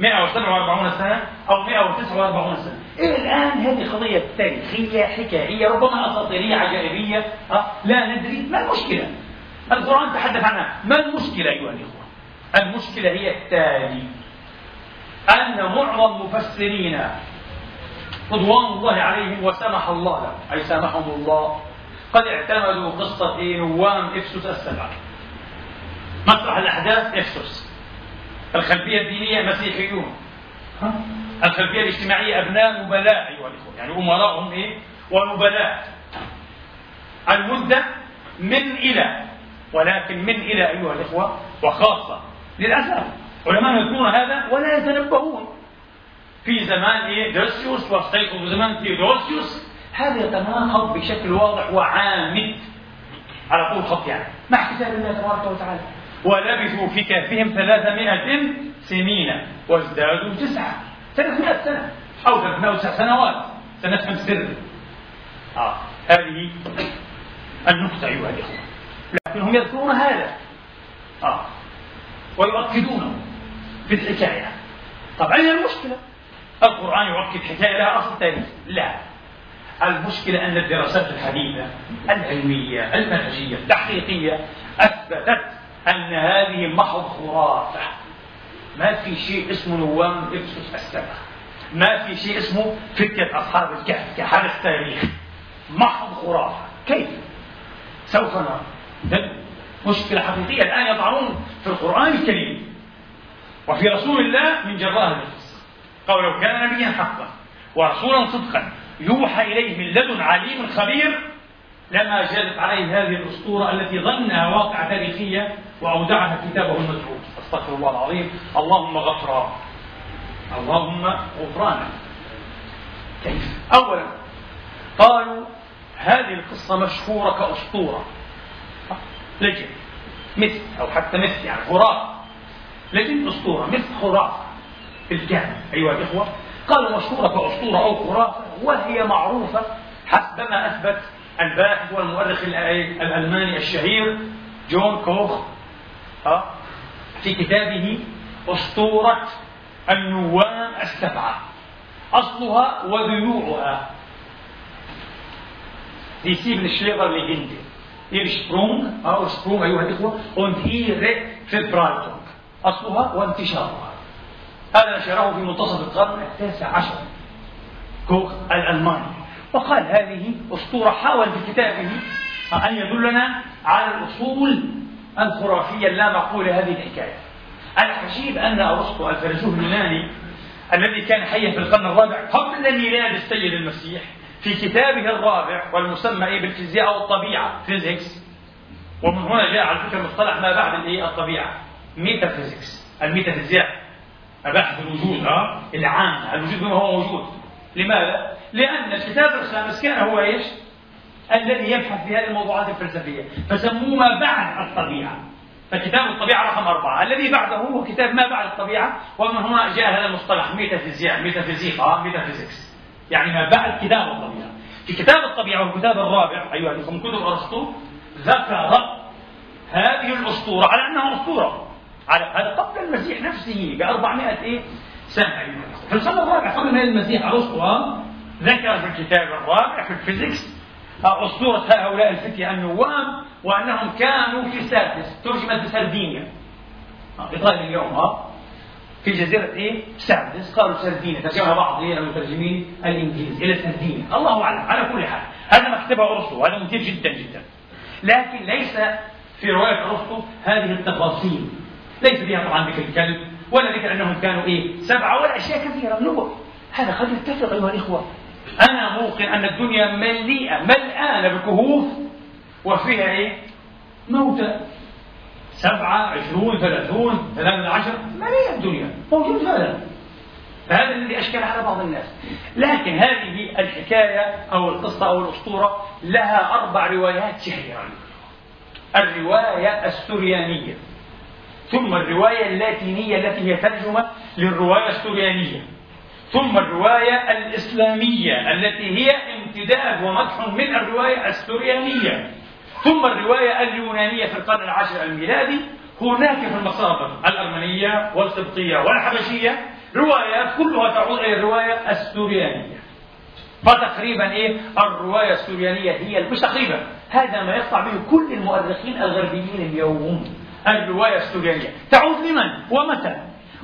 147 سنة أو 149 سنة. إلى الآن هذه قضية تاريخية حكاية ربما أساطيرية عجائبية. أه؟ لا ندري. ما المشكلة؟ القرآن تحدث عنها. ما المشكلة أيها الإخوة؟ المشكلة هي التالي. أن معظم مفسرين رضوان الله عليهم وسمح الله لهم. أي سامحهم الله؟ قد اعتمدوا قصة نوام إفسس السبعة. مسرح الأحداث إفسس. الخلفية الدينية مسيحيون. الخلفية الاجتماعية أبناء نبلاء أيها الإخوة. يعني أمراءهم إيه؟ ونبلاء. المدة من إلى ولكن من إلى أيها الإخوة وخاصة للأسف علماء يذكرون هذا ولا يتنبهون في زمان إيه؟ دوسيوس واستيقظوا زمان تيودوسيوس هذا يتناقض بشكل واضح وعامد. على طول خط يعني. مع كتاب الله تبارك وتعالى. ولبثوا في كهفهم ثلاثمائة سنين وازدادوا تسعة. ثلاثمائة سنة. أو ثلاثمائة سنوات. سنفهم سر. آه. هذه النقطة أيها الإخوة. لكنهم يذكرون هذا. آه. ويؤكدونه في الحكاية طب أين المشكلة؟ القرآن يؤكد حكاية لها أصل تاريخ. لا. المشكلة أن الدراسات الحديثة العلمية المنهجية التحقيقية أثبتت أن هذه محض خرافة. ما في شيء اسمه نوام إبسوس السبع. ما في شيء اسمه فتية أصحاب الكهف كحدث تاريخ. محض خرافة. كيف؟ سوف نرى. مشكلة حقيقية الآن يطعنون في القرآن الكريم وفي رسول الله من جراء النفس. قالوا لو كان نبيا حقا ورسولا صدقا يوحى إليه من لدن عليم خبير لما جادت عليه هذه الأسطورة التي ظنها واقعة تاريخية وأودعها كتابه المتروك. أستغفر الله العظيم. اللهم غفرا. اللهم غفرانا. كيف؟ أولا قالوا هذه القصة مشهورة كأسطورة. لجن. مثل أو حتى مثل يعني خرافة. لجن أسطورة مثل خرافة. الكهف أيها الإخوة. قالوا مشهورة كأسطورة أو خرافة وهي معروفة حسب ما أثبت الباحث والمؤرخ الألماني الشهير جون كوخ في كتابه أسطورة النوام السبعة أصلها وذيوعها في sieben Schlägerlegende. Ihr Sprung, أو Sprung أيها الإخوة. أصلها وانتشارها. هذا نشره في منتصف القرن التاسع عشر. كوخ الألماني. وقال هذه أسطورة حاول في كتابه أن يدلنا على الأصول الخرافية اللامعقولة هذه الحكاية. العجيب أن أرسطو الفيلسوف اليوناني الذي كان حيا في القرن الرابع قبل ميلاد السيد المسيح في كتابه الرابع والمسمى بالفيزياء أو الطبيعة Physics ومن هنا جاء على فكرة مصطلح ما بعد الطبيعة Metaphysics الميتافيزياء مباحث الوجود ها العام الوجود بما هو موجود. لماذا؟ لأن الكتاب الخامس كان هو إيش؟ الذي يبحث في هذه الموضوعات الفلسفية. فسموه ما بعد الطبيعة. فكتاب الطبيعة رقم أربعة. الذي بعده هو كتاب ما بعد الطبيعة ومن هنا جاء هذا المصطلح ميتافيزياء ميتافيزيقا Metaphysics. يعني ما بعد كتاب الطبيعة. في كتاب الطبيعة والكتاب الرابع أيها الأخوة من كتب أرسطو ذكر هذه الأسطورة على أنها أسطورة. هذا قبل المسيح نفسه ب 400 إيه؟ سنة أيها الأخوة. في القرن الرابع قبل ما المسيح أرسطو ذكر في الكتاب الرابع في الفيزيكس أسطورة هؤلاء الفتية النوام وأنهم كانوا في سادس ترجمت بسردينيا إيطاليا اليوم ها في جزيرة إيه؟ سردس قالوا سردينيا ترجمها بعض إيه؟ المترجمين الإنجليز إلى سردينيا. الله أعلم على كل حال. هذا ما كتبه أرسطو هذا مثير جدا جدا. لكن ليس في رواية أرسطو هذه التفاصيل. ليس فيها طبعا ذكر الكلب ولا ذكر أنهم كانوا إيه سبعة ولا أشياء كثيرة. نبر هذا قد يتفق أيها الإخوة. أنا موقن أن الدنيا مليئة ملآنة بكهوف وفيها إيه؟ موتى. سبعة عشرون ثلاثون ثلاثة عشر. مليئة الدنيا. موجود هذا فهذا الذي أشكل على بعض الناس. لكن هذه الحكاية أو القصة أو الأسطورة لها أربع روايات شهيرة الرواية السريانية. ثم الرواية اللاتينية التي هي ترجمة للرواية السريانية ثم الرواية الإسلامية التي هي امتداد ومدح من الرواية السريانية ثم الرواية اليونانية في القرن العاشر الميلادي. هناك في المصادر الأرمنية والقبطية والحبشية روايات كلها تعود إلى الرواية السريانية فتقريبا إيه؟ الرواية السريانيه هي مش تقريبا هذا ما يقطع به كل المؤرخين الغربيين اليوم. الرواية السريانيه تعود لمن؟ ومتى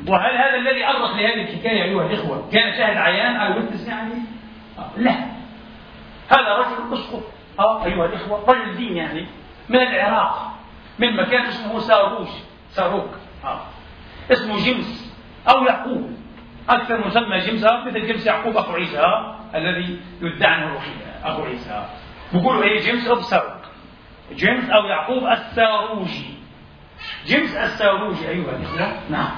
وهل هذا الذي أرخ لهذه الحكاية أيها الإخوة كان شاهد عيان أو ويتنس يعني؟ لا. هذا رجل أسقط. آه أيها الإخوة رجل دين يعني من العراق من مكان اسمه ساروش ساروك. آه. اسمه جمس أو يعقوب. أكثر مسمى جمس مثل جمس يعقوب أخو عيسى آه. الذي يدعي أنه أخو عيسى. بيقولوا إيه؟ جيمس أو ساروك. جيمس أو يعقوب الساروجي. جيمس الساروجي أيها الإخوة. نعم.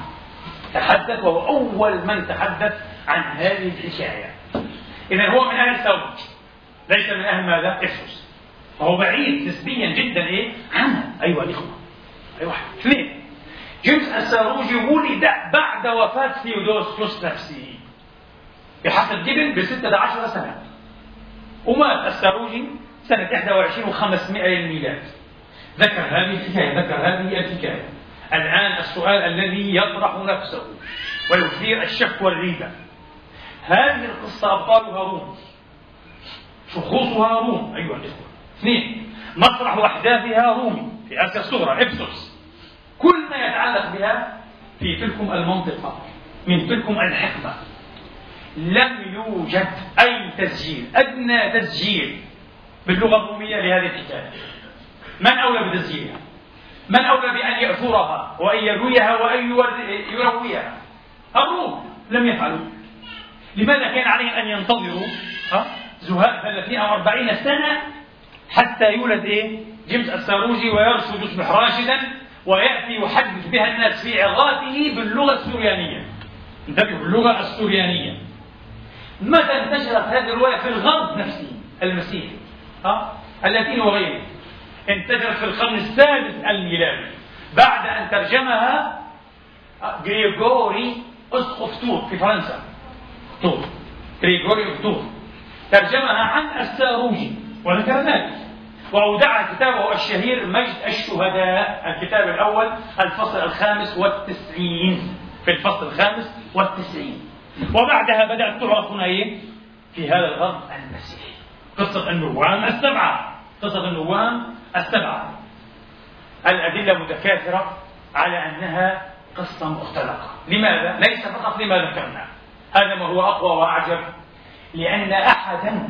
تحدث وهو أول من تحدث عن هذه الحكاية إذا هو من أهل ثوب ليس من أهل ماذا؟ إفسس فهو بعيد نسبيا جدا إيه؟ عنها أيها الإخوة. أيوة. اثنين. جيمس الساروجي ولد بعد وفاة ثيودوسيوس نفسه بحسب جبن بستة عشر سنة. ومات الساروجي سنة 21 و500 للميلاد. ذكر هذه الحكاية ذكر هذه الحكاية. الآن السؤال الذي يطرح نفسه ويثير الشك والريبة هذه القصة أبطالها روم. شخوصها روم أيها الإخوة. اثنين مسرح أحداثها رومي في آسيا الصغرى إبسوس. كل ما يتعلق بها في تلكم المنطقة من تلكم الحقبة. لم يوجد أي تسجيل أدنى تسجيل باللغة الرومية لهذه الحكاية. من أولى بتسجيلها؟ من أولى بأن يأثرها وأن يرويها وأن يرويها؟ الروم لم يفعلوا. لماذا كان عليهم أن ينتظروا؟ زهاء 30 أو 40 سنة حتى يولد إيه؟ جيمس الساروجي ويرشد يصبح راشدا ويأتي يحدث بها الناس في عظاته باللغة السوريانية. انتبهوا باللغة السوريانية. متى انتشرت هذه الرواية في الغرب نفسه المسيحي؟ ها؟ اللاتيني وغيره انتشرت في القرن السادس الميلادي. بعد أن ترجمها غريغوري أسقف تور في فرنسا. تور غريغوري تور ترجمها عن الساروجي وذكر ذلك وأودع كتابه الشهير مجد الشهداء الكتاب الأول الفصل الخامس والتسعين. في الفصل الخامس والتسعين. وبعدها بدأت تعرف هنا إيه؟ في هذا الغرب المسيحي. قصة النوام السبعة. قصة النوام السبعة. الأدلة متكاثرة على أنها قصة مختلقة. لماذا؟ ليس فقط لما ذكرنا. هذا ما هو أقوى وأعجب. لأن أحدا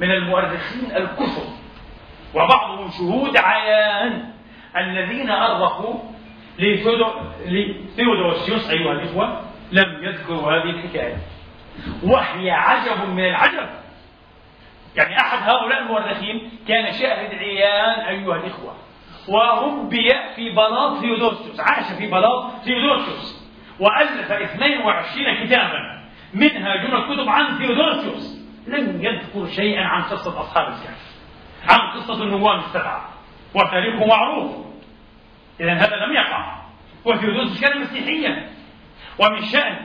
من المؤرخين الكثر وبعضهم شهود عيان الذين أرخوا لثيودوسيوس أيها الإخوة لم يذكروا هذه الحكاية. وهي عجب من العجب. يعني أحد هؤلاء المؤرخين كان شاهد عيان أيها الإخوة وربي في بلاط ثيودوسيوس عاش في بلاط ثيودوسيوس وألف 22 كتابا منها جمل كتب عن ثيودوسيوس. لم يذكر شيئا عن قصة أصحاب الكهف عن قصة النوام السبعة وتاريخه معروف. إذا هذا لم يقع وثيودوسيوس كان مسيحيا. ومن شأن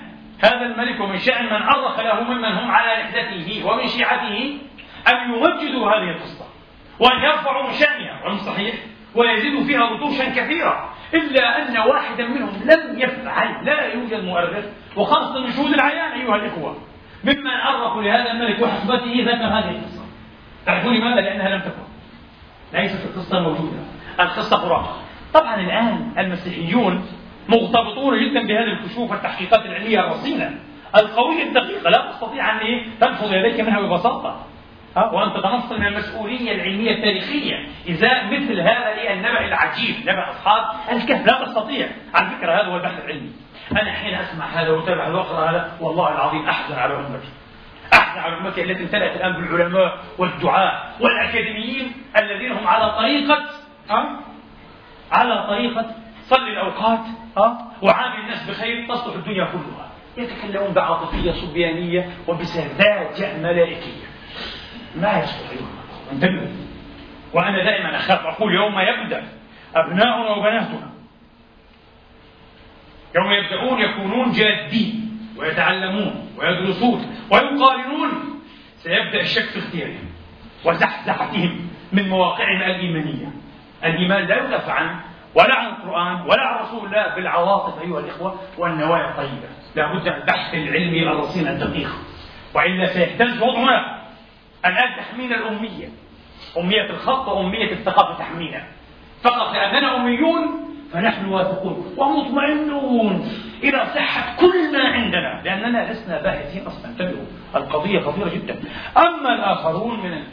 هذا الملك ومن شأن من أرخ له ممن هم على نحلته ومن شيعته أن يمجدوا هذه القصة وأن يرفعوا من شأنها ومن صحيح ويزيدوا فيها رطوشا كثيرة إلا أن واحدا منهم لم يفعل لا يوجد مؤرخ وخاصة من شهود العيان أيها الإخوة. ممن أرخوا لهذا الملك وحسبته ذكر هذه القصة. تعرفون لماذا؟ لأنها لم تكن. ليست القصة موجودة. القصة خرافة طبعا الآن المسيحيون مغتبطون جدا بهذه الكشوف والتحقيقات العلمية الرصينة. القوية الدقيقة لا تستطيع أن إيه؟ تنفض يديك منها ببساطة وأن تتنصل من المسؤولية العلمية التاريخية. إزاء مثل هذا النبأ العجيب نبأ أصحاب الكهف. لا تستطيع. على فكرة هذا هو البحث العلمي. أنا حين أسمع هذا وأتابع وأقرأ هذا والله العظيم أحزن على أمتي. أحزن على أمتي التي امتلأت الآن بالعلماء والدعاة والأكاديميين الذين هم على طريقة أه؟ على طريقة صلي الأوقات أه؟ وعامل الناس بخير تصلح الدنيا كلها. يتكلمون بعاطفية صبيانية وبسذاجة ملائكية. ما يصلح انتبهوا وأنا دائما أخاف أقول يوم يبدأ أبناؤنا وبناتنا. يوم يبدأون يكونون جادين ويتعلمون ويدرسون ويقارنون سيبدأ الشك في اختيارهم وزحزحتهم من مواقعهم الإيمانية. الإيمان لا يدافع عنه ولا عن القرآن ولا عن رسول الله بالعواطف أيها الإخوة والنوايا الطيبة. لا بد من البحث العلمي الرصين الدقيق وإلا سيهتز وضعنا الآن تحمينا الأمية. أمية الخط وأمية الثقافة تحمينا فقط لأننا أميون فنحن واثقون. ومطمئنون إلى صحة كل ما عندنا. لأننا لسنا باحثين أصلا. انتبهوا القضية خطيرة جدا. أما الآخرون من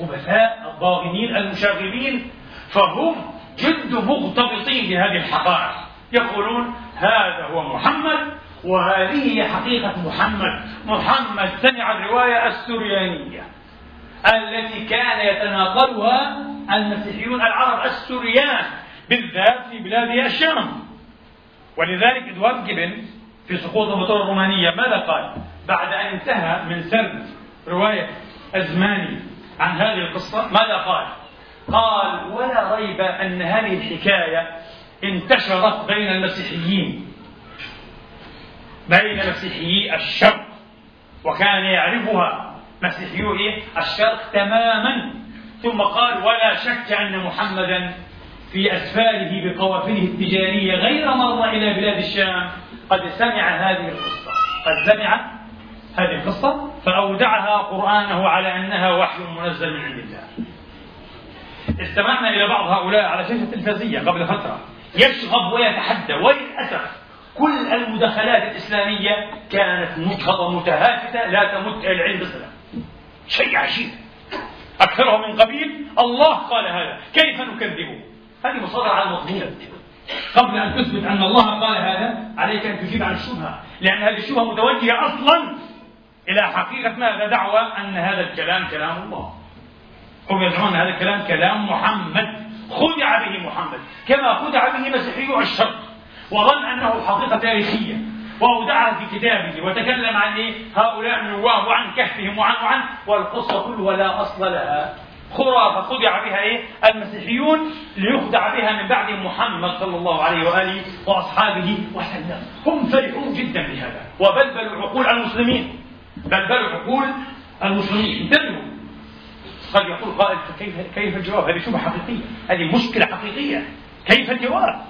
الخبثاء الضاغنين المشاغبين فهم جد مغتبطين بهذه الحقائق. يقولون هذا هو محمد وهذه هي حقيقة محمد. محمد سمع الرواية السريانية. التي كان يتناقلها المسيحيون العرب السوريان بالذات في بلاد الشام ولذلك إدوارد جيبن في سقوط الامبراطوريه الرومانية ماذا قال؟ بعد أن انتهى من سرد رواية أزماني عن هذه القصة ماذا قال؟ قال ولا ريب أن هذه الحكاية انتشرت بين المسيحيين بين مسيحيي الشرق وكان يعرفها مسيحيو إيه؟ الشرق تماما. ثم قال ولا شك أن محمدا في أسفاره بقوافله التجارية غير مرة إلى بلاد الشام قد سمع هذه القصة. قد سمع هذه القصة؟ فأودعها قرآنه على أنها وحي منزل من عند الله. استمعنا إلى بعض هؤلاء على شاشة تلفزية قبل فترة. يشغب ويتحدى. وللأسف كل المداخلات الإسلامية كانت مجهضة متهافتة لا تمت العلم بصلة شيء عجيب. أكثره من قبيل الله قال هذا. كيف نكذبه؟ هذه مصادرة على المضمون قبل أن تثبت أن الله قال هذا عليك أن تجيب عن الشبهة. لأن هذه الشبهة متوجهة أصلا إلى حقيقة ماذا؟ دعوى أن هذا الكلام كلام الله. هم يزعمون هذا الكلام كلام محمد. خدع به محمد. كما خدع به مسيحي الشرق. وظن أنه حقيقة تاريخية. وأودعها في كتابه وتكلم عن إيه؟ هؤلاء النواه وعن كهفهم وعن وعن والقصة كلها لا أصل لها. خرافة خدع بها إيه؟ المسيحيون ليخدع بها من بعد محمد صلى الله عليه وآله وأصحابه وسلم. هم فرحون جدا بهذا. وبلبلوا عقول المسلمين. بلبلوا عقول المسلمين. انتبهوا. قد يقول قائل كيف كيف الجواب؟ هذه شبهة حقيقية، هذه مشكلة حقيقية، كيف الجواب؟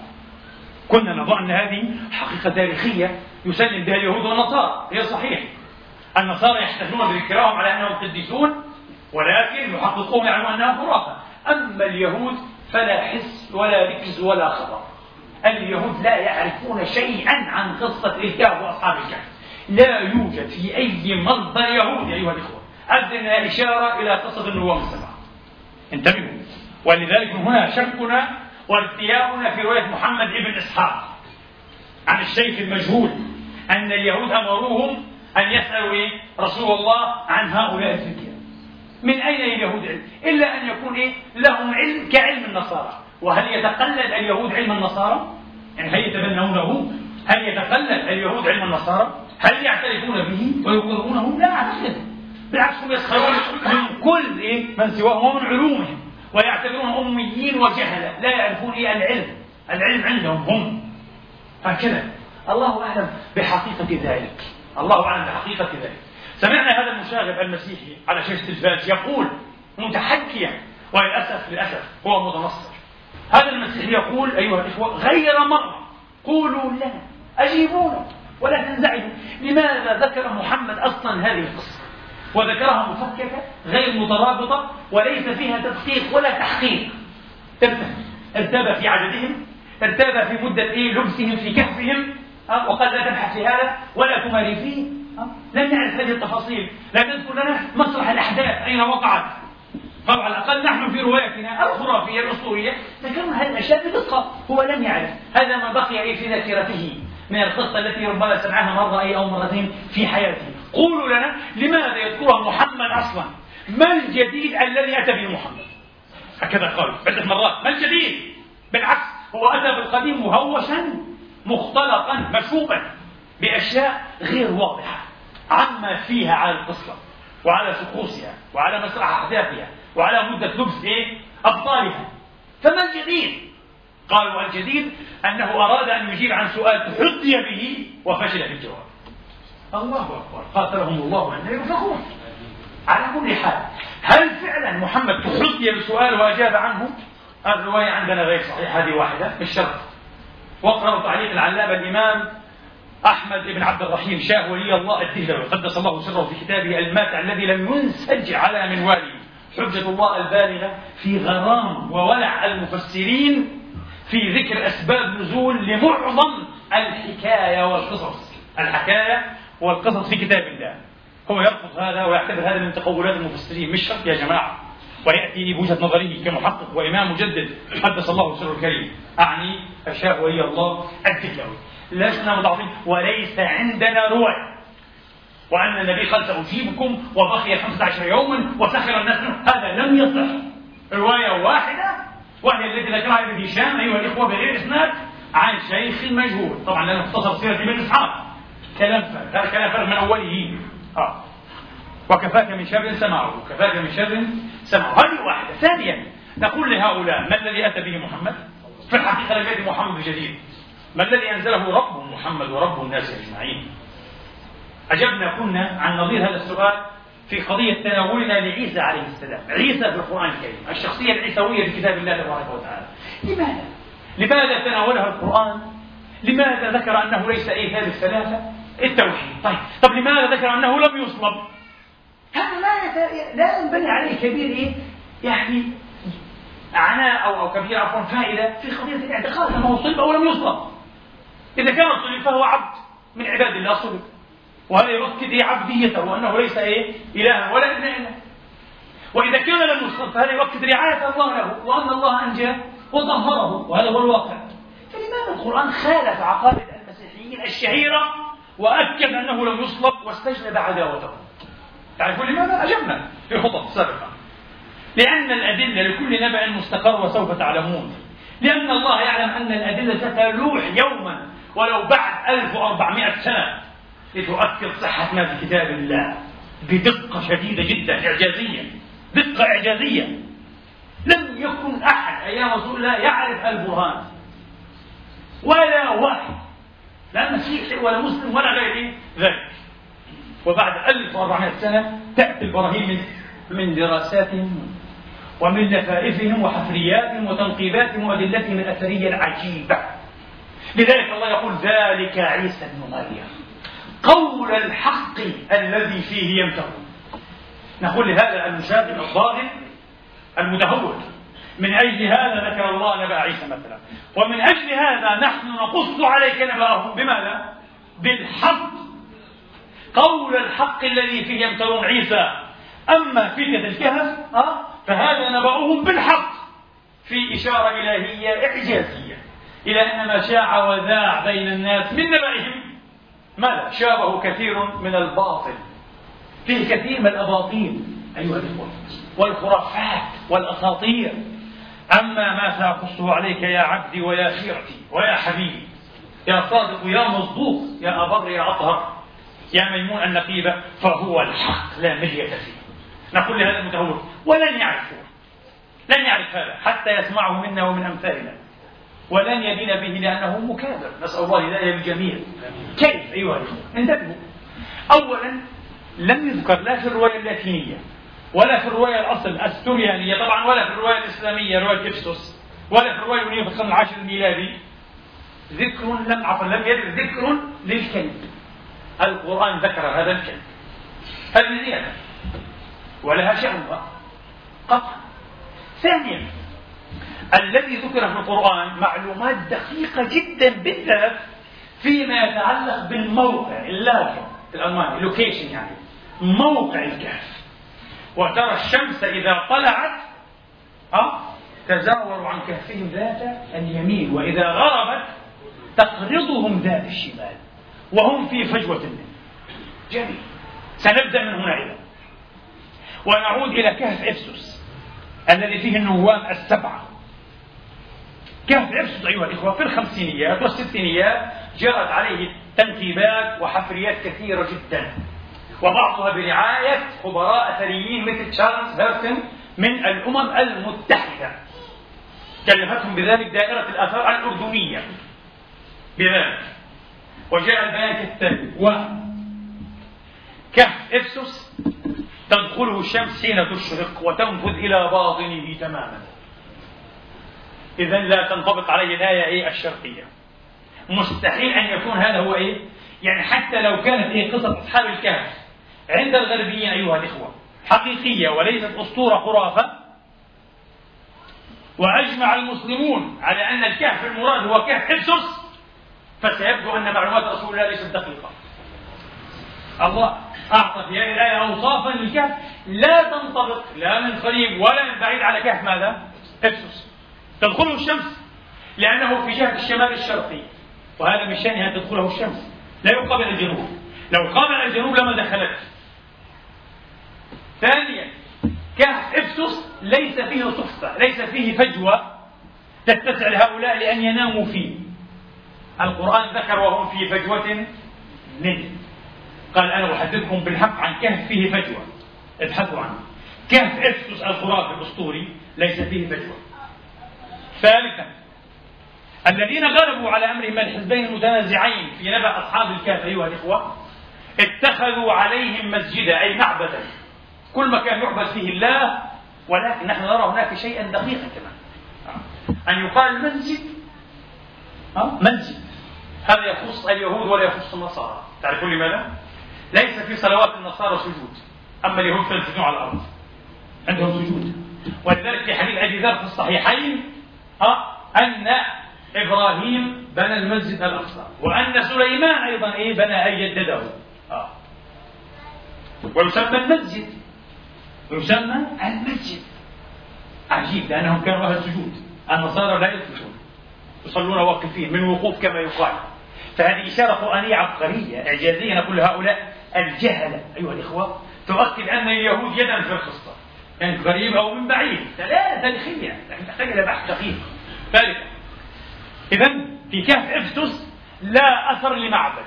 كنا نظن أن هذه حقيقة تاريخية. يسلم بها اليهود والنصارى، هي صحيح. النصارى يحتفلون بذكراهم على أنهم قديسون ولكن يحققون يعلمون أنها خرافة، أما اليهود فلا حس ولا ركز ولا خبر. اليهود لا يعرفون شيئا عن قصة الكهف وأصحاب الكهف. لا يوجد في أي مصدر يهودي أيها الإخوة أدنى إشارة إلى قصة النبوة السبعة انتبهوا ولذلك هنا شكنا وارتياؤنا في رواية محمد بن إسحاق عن الشيخ المجهول أن اليهود أمروهم أن يسألوا إيه؟ رسول الله عن هؤلاء الفتية من أين اليهود علم؟ إلا أن يكون إيه؟ لهم علم كعلم النصارى وهل يتقلد اليهود علم النصارى؟ يعني هل يتبنونه؟ هل يتقلد اليهود علم النصارى؟ هل يعترفون به ويقرونه؟ لا أعتقد بالعكس هم يسخرون من كل إيه؟ من سواهم ومن علومهم ويعتبرونهم أميين وجهلة لا يعرفون إيه العلم العلم عندهم هم هكذا. الله أعلم بحقيقة ذلك. الله أعلم بحقيقة ذلك. سمعنا هذا المشاغب المسيحي على شاشة التلفاز يقول متحكيا وللأسف للأسف هو متنصر. هذا المسيحي يقول أيها الإخوة غير مرة قولوا لنا أجيبونا ولا تنزعجوا. لماذا ذكر محمد أصلا هذه القصة؟ وذكرها مفككة غير مترابطة وليس فيها تدقيق ولا تحقيق. ارتاب في عددهم ارتاب في مدة إيه لبسهم في كهفهم وقد لا تبحث في هذا ولا تماري فيه لم نعرف هذه التفاصيل لا تذكر لنا مسرح الأحداث أين وقعت. طبعا على الأقل نحن في روايتنا الخرافية الأسطورية ذكرنا هذه الأشياء بدقة هو لم يعرف. هذا ما بقي إيه في ذاكرته من القصة التي ربما سمعها مرة أي أو مرتين في حياته. قولوا لنا لماذا يذكرها محمد أصلا؟ ما الجديد الذي أتى به محمد؟ هكذا قالوا عدة مرات. ما الجديد؟ بالعكس هو أتى بالقديم مهوشا مختلطا مشوبا بأشياء غير واضحة عما فيها على القصة وعلى شخوصها وعلى مسرح أحداثها وعلى مدة لبس إيه؟ أبطالها. فما الجديد؟ قالوا الجديد أنه أراد أن يجيب عن سؤال تحدي به وفشل في الجواب. الله أكبر. قاتلهم الله أن ينفقون على كل حال هل فعلا محمد تحدي بسؤال وأجاب عنه؟ الرواية عندنا غير صحيحة هذه واحدة مش شرط واقرأوا تعليق العلامة الإمام أحمد بن عبد الرحيم شاه ولي الله الدهلوي قدس الله سره في كتابه الماتع الذي لم ينسج على منواله. حجة الله البالغة في غرام وولع المفسرين في ذكر أسباب نزول لمعظم الحكاية والقصص. الحكاية والقصص في كتاب الله. هو يرفض هذا ويعتبر هذا من تقولات المفسرين مش شرط يا جماعة. ويأتي بوجهة نظره كمحقق وإمام مجدد قدس الله سره الكريم. أعني الشاه ولي الله الدهلوي لسنا مضاعفين وليس عندنا رواية وأن النبي قال سأجيبكم وبقي 15 يوما وسخر الناس هذا لم يصح. رواية واحدة. وهي التي ذكرها ابن هشام أيها الإخوة بغير إسناد عن شيخ مجهول. طبعا لأنه اختصر سيرة ابن إسحاق. كلام هذا كلام فرق من أوله. آه. وكفاك من شر سمعه كفاك من شر سمعه. هذه واحدة. ثانيا نقول لهؤلاء ما الذي أتى به محمد؟ في الحقيقة لم يأتي محمد جديد. ما الذي أنزله رب محمد ورب الناس أجمعين؟ أجبنا كنا عن نظير هذا السؤال في قضية تناولنا لعيسى عليه السلام. عيسى في القرآن الكريم. الشخصية العيسوية في كتاب الله تبارك وتعالى. لماذا؟ لماذا تناولها القرآن؟ لماذا ذكر أنه ليس أي هذه الثلاثة؟ التوحيد. طيب. طب لماذا ذكر أنه لم يصلب؟ هذا لا لا ينبني عليه كبير إيه؟ يعني عناء أو أو كبير عفوا فائدة في قضية الاعتقاد. أنه صلب أو لم يصلب إذا كان صلب فهو عبد من عباد الله صلب وهذا يؤكد عبديته وأنه ليس إيه؟ الها ولا ابن اله وإذا كان لم يصلب فهذا يؤكد رعاية الله له وأن الله انجاه وطهره وهذا هو الواقع. فلماذا القرآن خالف عقائد المسيحيين الشهيره وأكد أنه لم يصلب واستجلب عداوته؟ تعرفون لماذا؟ اجبنا في خطط سابقه لأن الأدلة لكل نبع مستقر وسوف تعلمون. لأن الله يعلم أن الأدلة ستلوح يوما ولو بعد 1400 سنة لتؤكد صحة ما في كتاب الله. بدقة شديدة جدا إعجازية. دقة إعجازية. لم يكن أحد أيام رسول الله يعرف البرهان. ولا واحد لا مسيحي ولا مسلم ولا غير ذلك. وبعد 1400 سنة تأتي البراهين من من دراساتهم ومن لفائفهم وحفرياتهم وتنقيباتهم وأدلتهم الأثرية العجيبة. لذلك الله يقول ذلك عيسى بن مريم. قول الحق الذي فيه يمترون نقول لهذا المشاغب الظاهر المتهور من أجل هذا ذكر الله نبأ عيسى مثلا. ومن أجل هذا نحن نقص عليك نبأهم بماذا؟ بالحق. قول الحق الذي فيه يمترون عيسى أما فتنة الكهف أه؟ فهذا نبأهم بالحق في إشارة إلهية إعجازية إلى أن ما شاع وذاع بين الناس من نبأهم ماذا؟ شابه كثير من الباطل فيه كثير من الأباطيل أيها الإخوة والخرافات والأساطير أما ما سأقصه عليك يا عبدي ويا خيرتي ويا حبيبي يا صادق يا مصدوق يا أبر يا أطهر يا ميمون النقيبة فهو الحق لا ملية فيه. نقول لهذا المتهور ولن يعرفه لن يعرف هذا حتى يسمعه منا ومن أمثالنا. ولن يدين به لأنه مكابر. نسأل الله الهداية للجميع. كيف؟ أيها الأخوة انتبهوا. أولا لم يذكر لا في الرواية اللاتينية ولا في الرواية الأصل السوريانية طبعا ولا في الرواية الإسلامية رواية إفسوس ولا في الرواية اليونانية في القرن العاشر الميلادي. ذكر لم عفوا لم يرد ذكر للكلب القرآن ذكر هذا الكلب هذه زيادة. ولها شأنها قطعا ثانيا الذي ذكر في القرآن معلومات دقيقة جدا بالذات فيما يتعلق بالموقع اللاجئ الألماني اللوكيشن يعني موقع الكهف. وترى الشمس إذا طلعت أه تزاوروا عن كهفهم ذات اليمين وإذا غربت تقرضهم ذات الشمال. وهم في فجوة منه. جميل. سنبدأ من هنا إذا ونعود إلى كهف إفسوس الذي فيه النوام السبعة. كهف إفسس أيها الإخوة في الخمسينيات والستينيات جرت عليه تنكيبات وحفريات كثيرة جدا. وبعضها برعاية خبراء أثريين مثل تشارلز هيرتن من الأمم المتحدة. كلفتهم بذلك دائرة الآثار الأردنية. بذلك وجاء البيان كالتالي و كهف إفسس تدخله الشمس حين تشرق وتنفذ إلى باطنه تماما. إذا لا تنطبق عليه الآية إيه الشرقية. مستحيل أن يكون هذا هو إيه؟ يعني حتى لو كانت إيه قصة أصحاب الكهف عند الغربيين أيها الإخوة حقيقية وليست أسطورة خرافة وأجمع المسلمون على أن الكهف المراد هو كهف حفص فسيبدو أن معلومات رسول الله ليست دقيقة. الله أعطى في هذه الآية أوصافا للكهف. لا تنطبق لا من قريب ولا من بعيد على كهف ماذا؟ حفص تدخله الشمس لأنه في جهة الشمال الشرقي وهذا من شأنها أن تدخله الشمس. لا يقابل الجنوب. لو قابل الجنوب لما دخلت. ثانيا كهف افسس ليس فيه صفة ليس فيه فجوة تتسع لهؤلاء لأن يناموا فيه. القرآن ذكر وهم في فجوة منه قال أنا أحدثكم بالحق عن كهف فيه فجوة. ابحثوا عنه. كهف افسس الخرافي الأسطوري ليس فيه فجوة. ثالثا الذين غلبوا على أمرهم الحزبين المتنازعين في نبأ أصحاب الكهف أيها الإخوة اتخذوا عليهم مسجدا أي معبدا. كل مكان يعبد فيه الله ولكن نحن نرى هناك شيئا دقيقا كمان. أن يقال مسجد. مسجد. هذا يخص اليهود ولا يخص النصارى؟ تعرفون لماذا؟ ليس في صلوات النصارى سجود أما اليهود فيسجدون على الأرض. عندهم سجود. ولذلك في حديث أبي ذر في الصحيحين أن إبراهيم بنى المسجد الأقصى وأن سليمان أيضا إيه بنى أي جدده. آه. ويسمى المسجد. يسمى المسجد. عجيب لأنهم كانوا أهل سجود. النصارى لا يسجدون. يصلون واقفين من وقوف كما يقال. فهذه إشارة قرآنية عبقرية. إعجازية نقول لهؤلاء الجهلة أيها الإخوة. تؤكد أن اليهود يدا في القصة كانت يعني قريب أو من بعيد. لا تاريخية. لكن تحتاج إلى بحث دقيق. ثالثا إذا في كهف إفسس لا أثر لمعبد.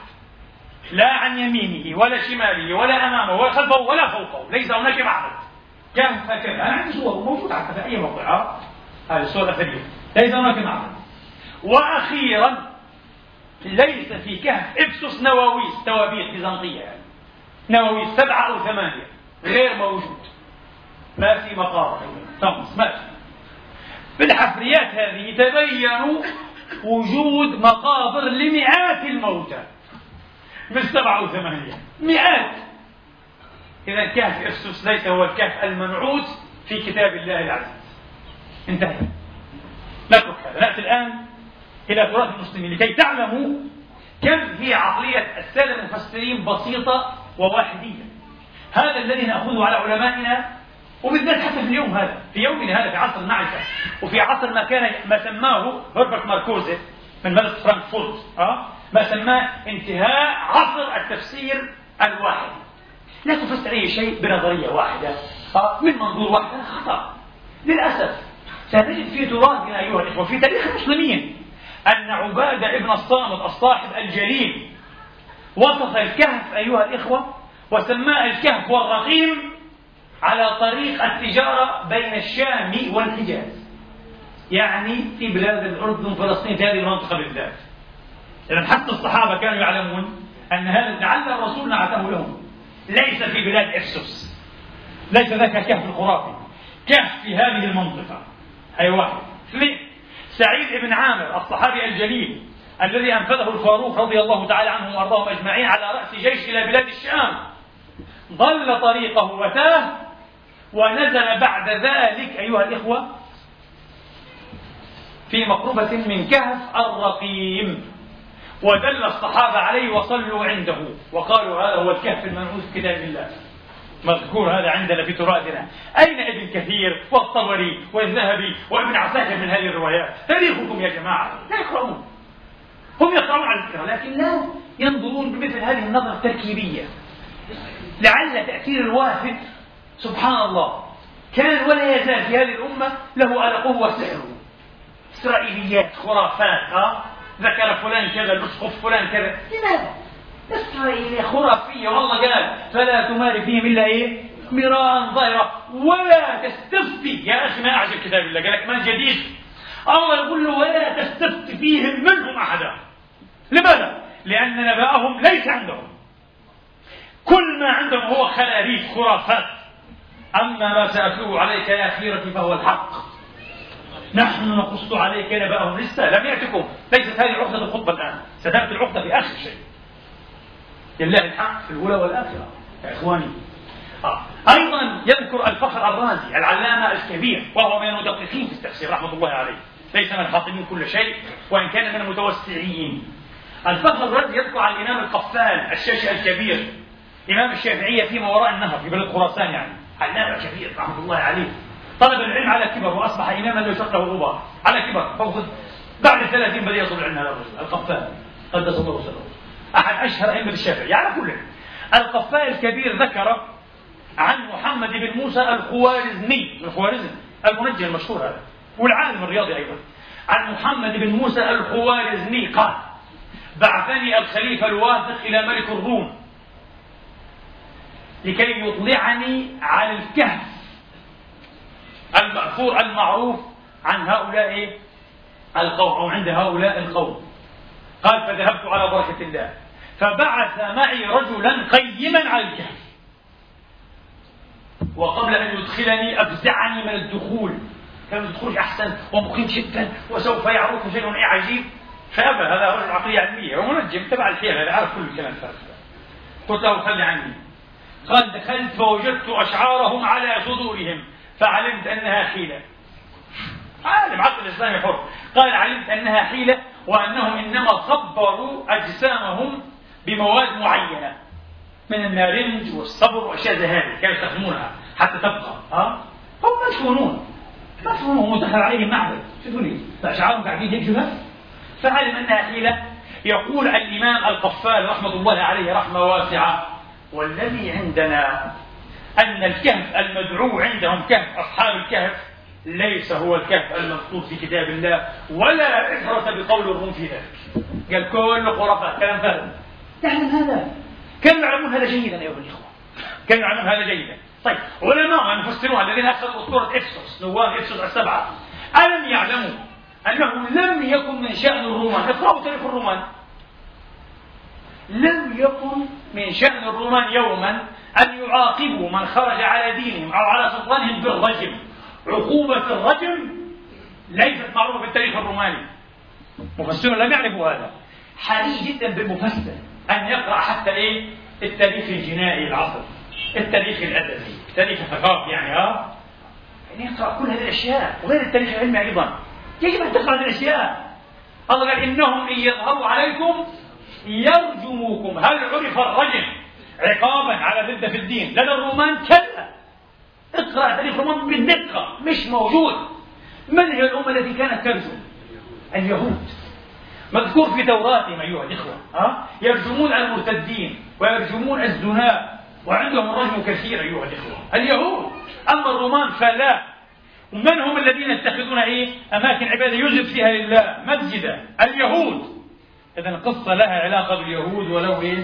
لا عن يمينه ولا شماله ولا أمامه ولا خلفه ولا فوقه. ليس هناك معبد. كهف هكذا. أنا عندي صور. موجود حتى في أي موقع؟ هذه الصور الأثرية. ليس هناك معبد. وأخيرا ليس في كهف إفسس نواويس توابيت بيزنطية يعني نواويس سبعة أو ثمانية غير موجود. ما في مقابر. طمس ما في بالحفريات هذه تبين وجود مقابر لمئات الموتى. مش سبعة أو ثمانية مئات. إذا كهف إفسس ليس هو الكهف المنعوت في كتاب الله العزيز. انتهى. نترك هذا نأتي الآن إلى تراث المسلمين لكي تعلموا كم هي عقلية السادة المفسرين بسيطة وواحدية هذا الذي نأخذه على علمائنا وبالذات حتى في اليوم هذا في يومنا هذا في عصر المعرفة وفي عصر ما كان ما سماه هربرت ماركوزي من مدرسة فرانكفورت أه؟ ما سماه انتهاء عصر التفسير الواحد لا تفسر أي شيء بنظرية واحدة أه؟ من منظور واحد خطأ للأسف ستجد في تراثنا أيها الإخوة في تاريخ المسلمين أن عبادة ابن الصامت الصاحب الجليل وصف الكهف أيها الإخوة وسماه الكهف والرقيم على طريق التجارة بين الشام والحجاز يعني في بلاد الأردن وفلسطين في هذه المنطقة بالذات. إذا حتى الصحابة كانوا يعلمون أن هذا لعل الرسول نعته لهم. ليس في بلاد إفسس ليس ذاك الكهف الخرافي. كهف في هذه المنطقة. هي واحد. اثنين سعيد بن عامر الصحابي الجليل الذي أنفذه الفاروق رضي الله تعالى عنهم وأرضاهم أجمعين على رأس جيش إلى بلاد الشام. ضل طريقه وتاه ونزل بعد ذلك أيها الإخوة في مقربة من كهف الرقيم. ودل الصحابة عليه وصلوا عنده. وقالوا هذا هو الكهف المنعوت في كتاب الله. مذكور هذا عندنا في تراثنا. أين ابن كثير والطبري والذهبي وابن عساكر من هذه الروايات؟ تاريخكم يا جماعة. لا يقرؤون. هم يقرؤون على الفكرة لكن لا ينظرون بمثل هذه النظرة التركيبية. لعل تأثير الوافد سبحان الله كان ولا يزال في هذه الأمة له ألقه وسحره إسرائيليات خرافات ها؟ ذكر فلان كذا الأسقف فلان كذا. لماذا؟ إسرائيلية خرافية والله قال فلا تماري فيهم إلا إيه؟ مراء ظاهرة. ولا تستفتي. يا أخي ما أعجب كتاب الله. قال لك ما جديد. الله يقول له ولا تستفتي فيهم منهم أحدا. لماذا؟ لأن نبأهم ليس عندهم. كل ما عندهم هو خراريف خرافات. أما ما سأتلوه عليك يا خيرتي فهو الحق. نحن نقص عليك نبأهم. لسه لم يأتكم. ليست هذه عقدة الخطبة الآن. ستأتي العقدة في آخر شيء. لله الحق في الأولى والآخرة. يا إخواني. آه. أيضا يذكر الفخر الرازي العلامة الكبير وهو من المدققين في التفسير رحمة الله عليه. ليس من الحاطمين كل شيء وإن كان من المتوسعين. الفخر الرازي يذكر عن الإمام القفال الشاشي الكبير إمام الشافعية فيما وراء النهر في بلد خراسان يعني. علامة كبير رحمة الله عليه. طلب العلم على كبر وأصبح إماما لا يشق له غبار على كبر. فوق بعد الثلاثين بدأ يطلب العلم هذا الرجل القفال. قدس الله سره أحد أشهر أئمة الشافعية على كل القفال الكبير ذكر عن محمد بن موسى الخوارزمي الخوارزم المنجم المشهور هذا والعالم الرياضي أيضا. عن محمد بن موسى الخوارزمي قال بعثني الخليفة الواثق إلى ملك الروم لكي يطلعني على الكهف المأثور المعروف عن هؤلاء القوم أو عند هؤلاء القوم. قال فذهبت على بركة الله. فبعث معي رجلا قيما على الكهف وقبل أن يدخلني أفزعني من الدخول. كان الدخول أحسن ومقيم جدا وسوف يعرف شيء عجيب. فأبى هذا رجل عقلية علمية ومنجم تبع الحيل هذا عارف كل الكلام الفارغ قلت له خلي عني. قال دخلت فوجدت أشعارهم على صدورهم فعلمت أنها حيلة. عالم عقل الإسلامي حر. قال علمت أنها حيلة وأنهم إنما صبروا أجسامهم بمواد معينة. من النارنج والصبر وأشياء زي هذه كانوا يستخدمونها حتى تبقى ها؟ هم مدفونون مدفونون ودخل عليهم معبد. شوفوا لي فأشعارهم قاعدين هيك فعلم أنها حيلة. يقول الإمام القفال رحمة الله عليه رحمة واسعة والذي عندنا أن الكهف المدعو عندهم كهف أصحاب الكهف ليس هو الكهف المذكور في كتاب الله ولا عبرة بقول الروم في ذلك. قال كل خرافات. كلام فارغ. تعلم هذا؟ كانوا يعلمون هذا جيدا أيها الإخوة؟ كانوا يعلمون هذا جيدا؟ طيب علماء المفسرون الذين أخذوا أسطورة إفسوس نواب إفسوس السبعة ألم يعلموا أنه لم يكن من شأن الرومان؟ اقرأوا تاريخ الرومان. لم يكن من شأن الرومان يوما أن يعاقبوا من خرج على دينهم أو على سلطانهم بالرجم. عقوبة الرجم ليست معروفة في التاريخ الروماني. مفسرون لم يعرفوا هذا. حري جدا بالمفسر. أن يقرأ حتى إيه؟ التاريخ الجنائي العصر. التاريخ الأدبي. التاريخ الثقافي يعني ها؟ يعني يقرأ كل هذه الأشياء. وغير التاريخ العلمي أيضا. يجب أن تقرأ هذه الأشياء. الله قال إنهم إن يظهروا عليكم يرجموكم. هل عرف الرجم عقابا على ردة في الدين؟ لدى الرومان كلا. اقرأ تاريخ الرومان بالدقة. مش موجود. من هي الأمة التي كانت ترجم؟ اليهود. مذكور في توراتهم أيها الإخوة ها؟ يرجمون المرتدين ويرجمون الزناء وعندهم الرجم كثير أيها الإخوة. اليهود أما الرومان فلا. من هم الذين يتخذون إيه؟ أماكن عبادة؟ يجب فيها لله مسجدا. اليهود. اذا القصة لها علاقة باليهود ولو إيه؟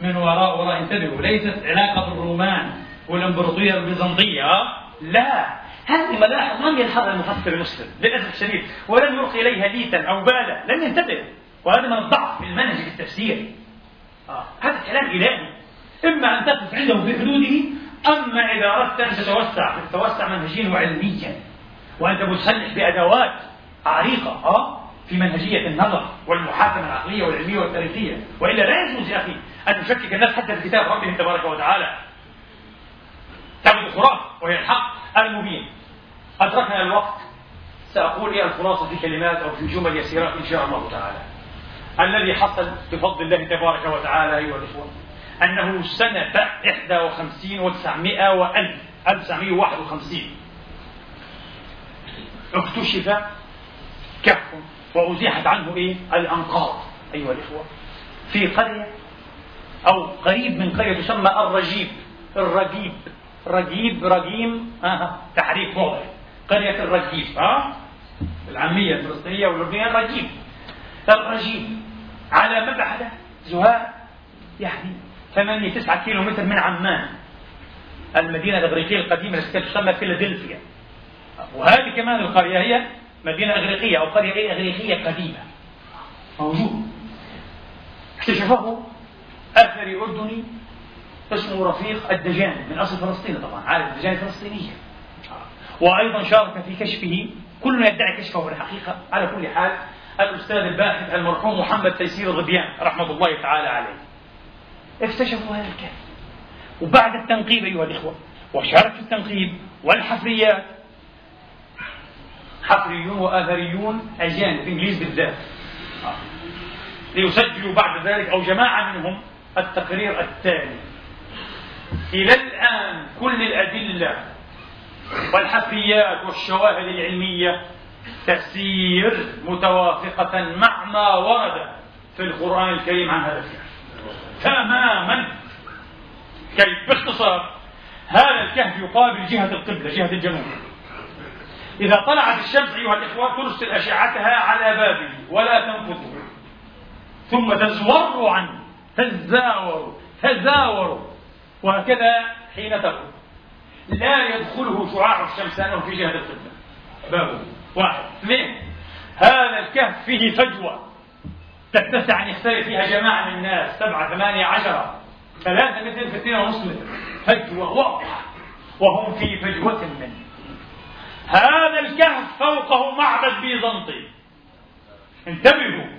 من وراء وراء. انتبهوا ليست علاقة الرومان والإمبراطورية البيزنطية لا. هذه ملاحظ لم يلحظها المفسر المسلم للأسف الشديد ولم يلقي اليها ليتا أو بالا لم ينتبه. وهذا من الضعف في المنهج في التفسير. آه. هذا كلام إلهي. إما أن تقف عنده في حدوده أما إذا أردت أن تتوسع تتوسع منهجيا وعلميا وانت مسلح بأدوات عريقة آه في منهجية النظر والمحاكمة العقلية والعلمية والتاريخية. وإلا لا يجوز يا أخي أن تشكك الناس حتى في كتاب ربهم تبارك وتعالى. تعبد خرافه وهي الحق المبين. ادركنا الوقت سأقول إيه الخلاصة في كلمات أو في جمل يسيرات إن شاء الله تعالى الذي حصل بفضل الله تبارك وتعالى أيها الإخوة أنه سنة 51 و900 و1000 1951 اكتشف كهف وأزيحت عنه إيه؟ الأنقاض أيها الإخوة في قرية أو قريب من قرية تسمى الرجيب الرجيب رجيب رجيم آه. تحريف واضح قرية الرجيب ها؟ العامية الفلسطينية والأردنية الرجيب. الرجيب على مبعد زهاء يعني 8 9 كيلو متر من عمان المدينة الإغريقية القديمة التي تسمى فيلادلفيا. وهذه كمان القرية هي مدينة إغريقية أو قرية إغريقية قديمة. موجود. اكتشفه أثري أردني اسمه رفيق الدجان من أصل فلسطيني طبعا عارف الدجان الفلسطينية. وأيضا شارك في كشفه. كلنا يدعي كشفه في الحقيقة. على كل حال الأستاذ الباحث المرحوم محمد تيسير الغبيان رحمة الله تعالى عليه. اكتشفوا هذا الكهف. وبعد التنقيب أيها الإخوة وشارك في التنقيب والحفريات. حفريون وآثريون أجانب في الإنجليز بالذات. ليسجلوا بعد ذلك أو جماعة منهم التقرير التالي. إلى الآن كل الأدلة والحفريات والشواهد العلمية تسير متوافقة مع ما ورد في القرآن الكريم عن هذا الكهف. تماما. كيف؟ باختصار هذا الكهف يقابل جهة القبلة جهة الجنوب إذا طلعت الشمس أيها الإخوة ترسل أشعتها على بابه ولا تنفذه. ثم تزور عنه تزاور تزاور وهكذا حين تغرب لا يدخله شعاع الشمس لأنه في جهة القبلة بابه واحد. اثنين. هذا الكهف فيه فجوة. تتسع أن يختلف فيها جماعة من الناس. سبعة ثمانية عشرة. ثلاثة متر في اثنين ونصف متر فجوة واضحة. وهم في فجوة منه. هذا الكهف فوقه معبد بيزنطي. انتبهوا.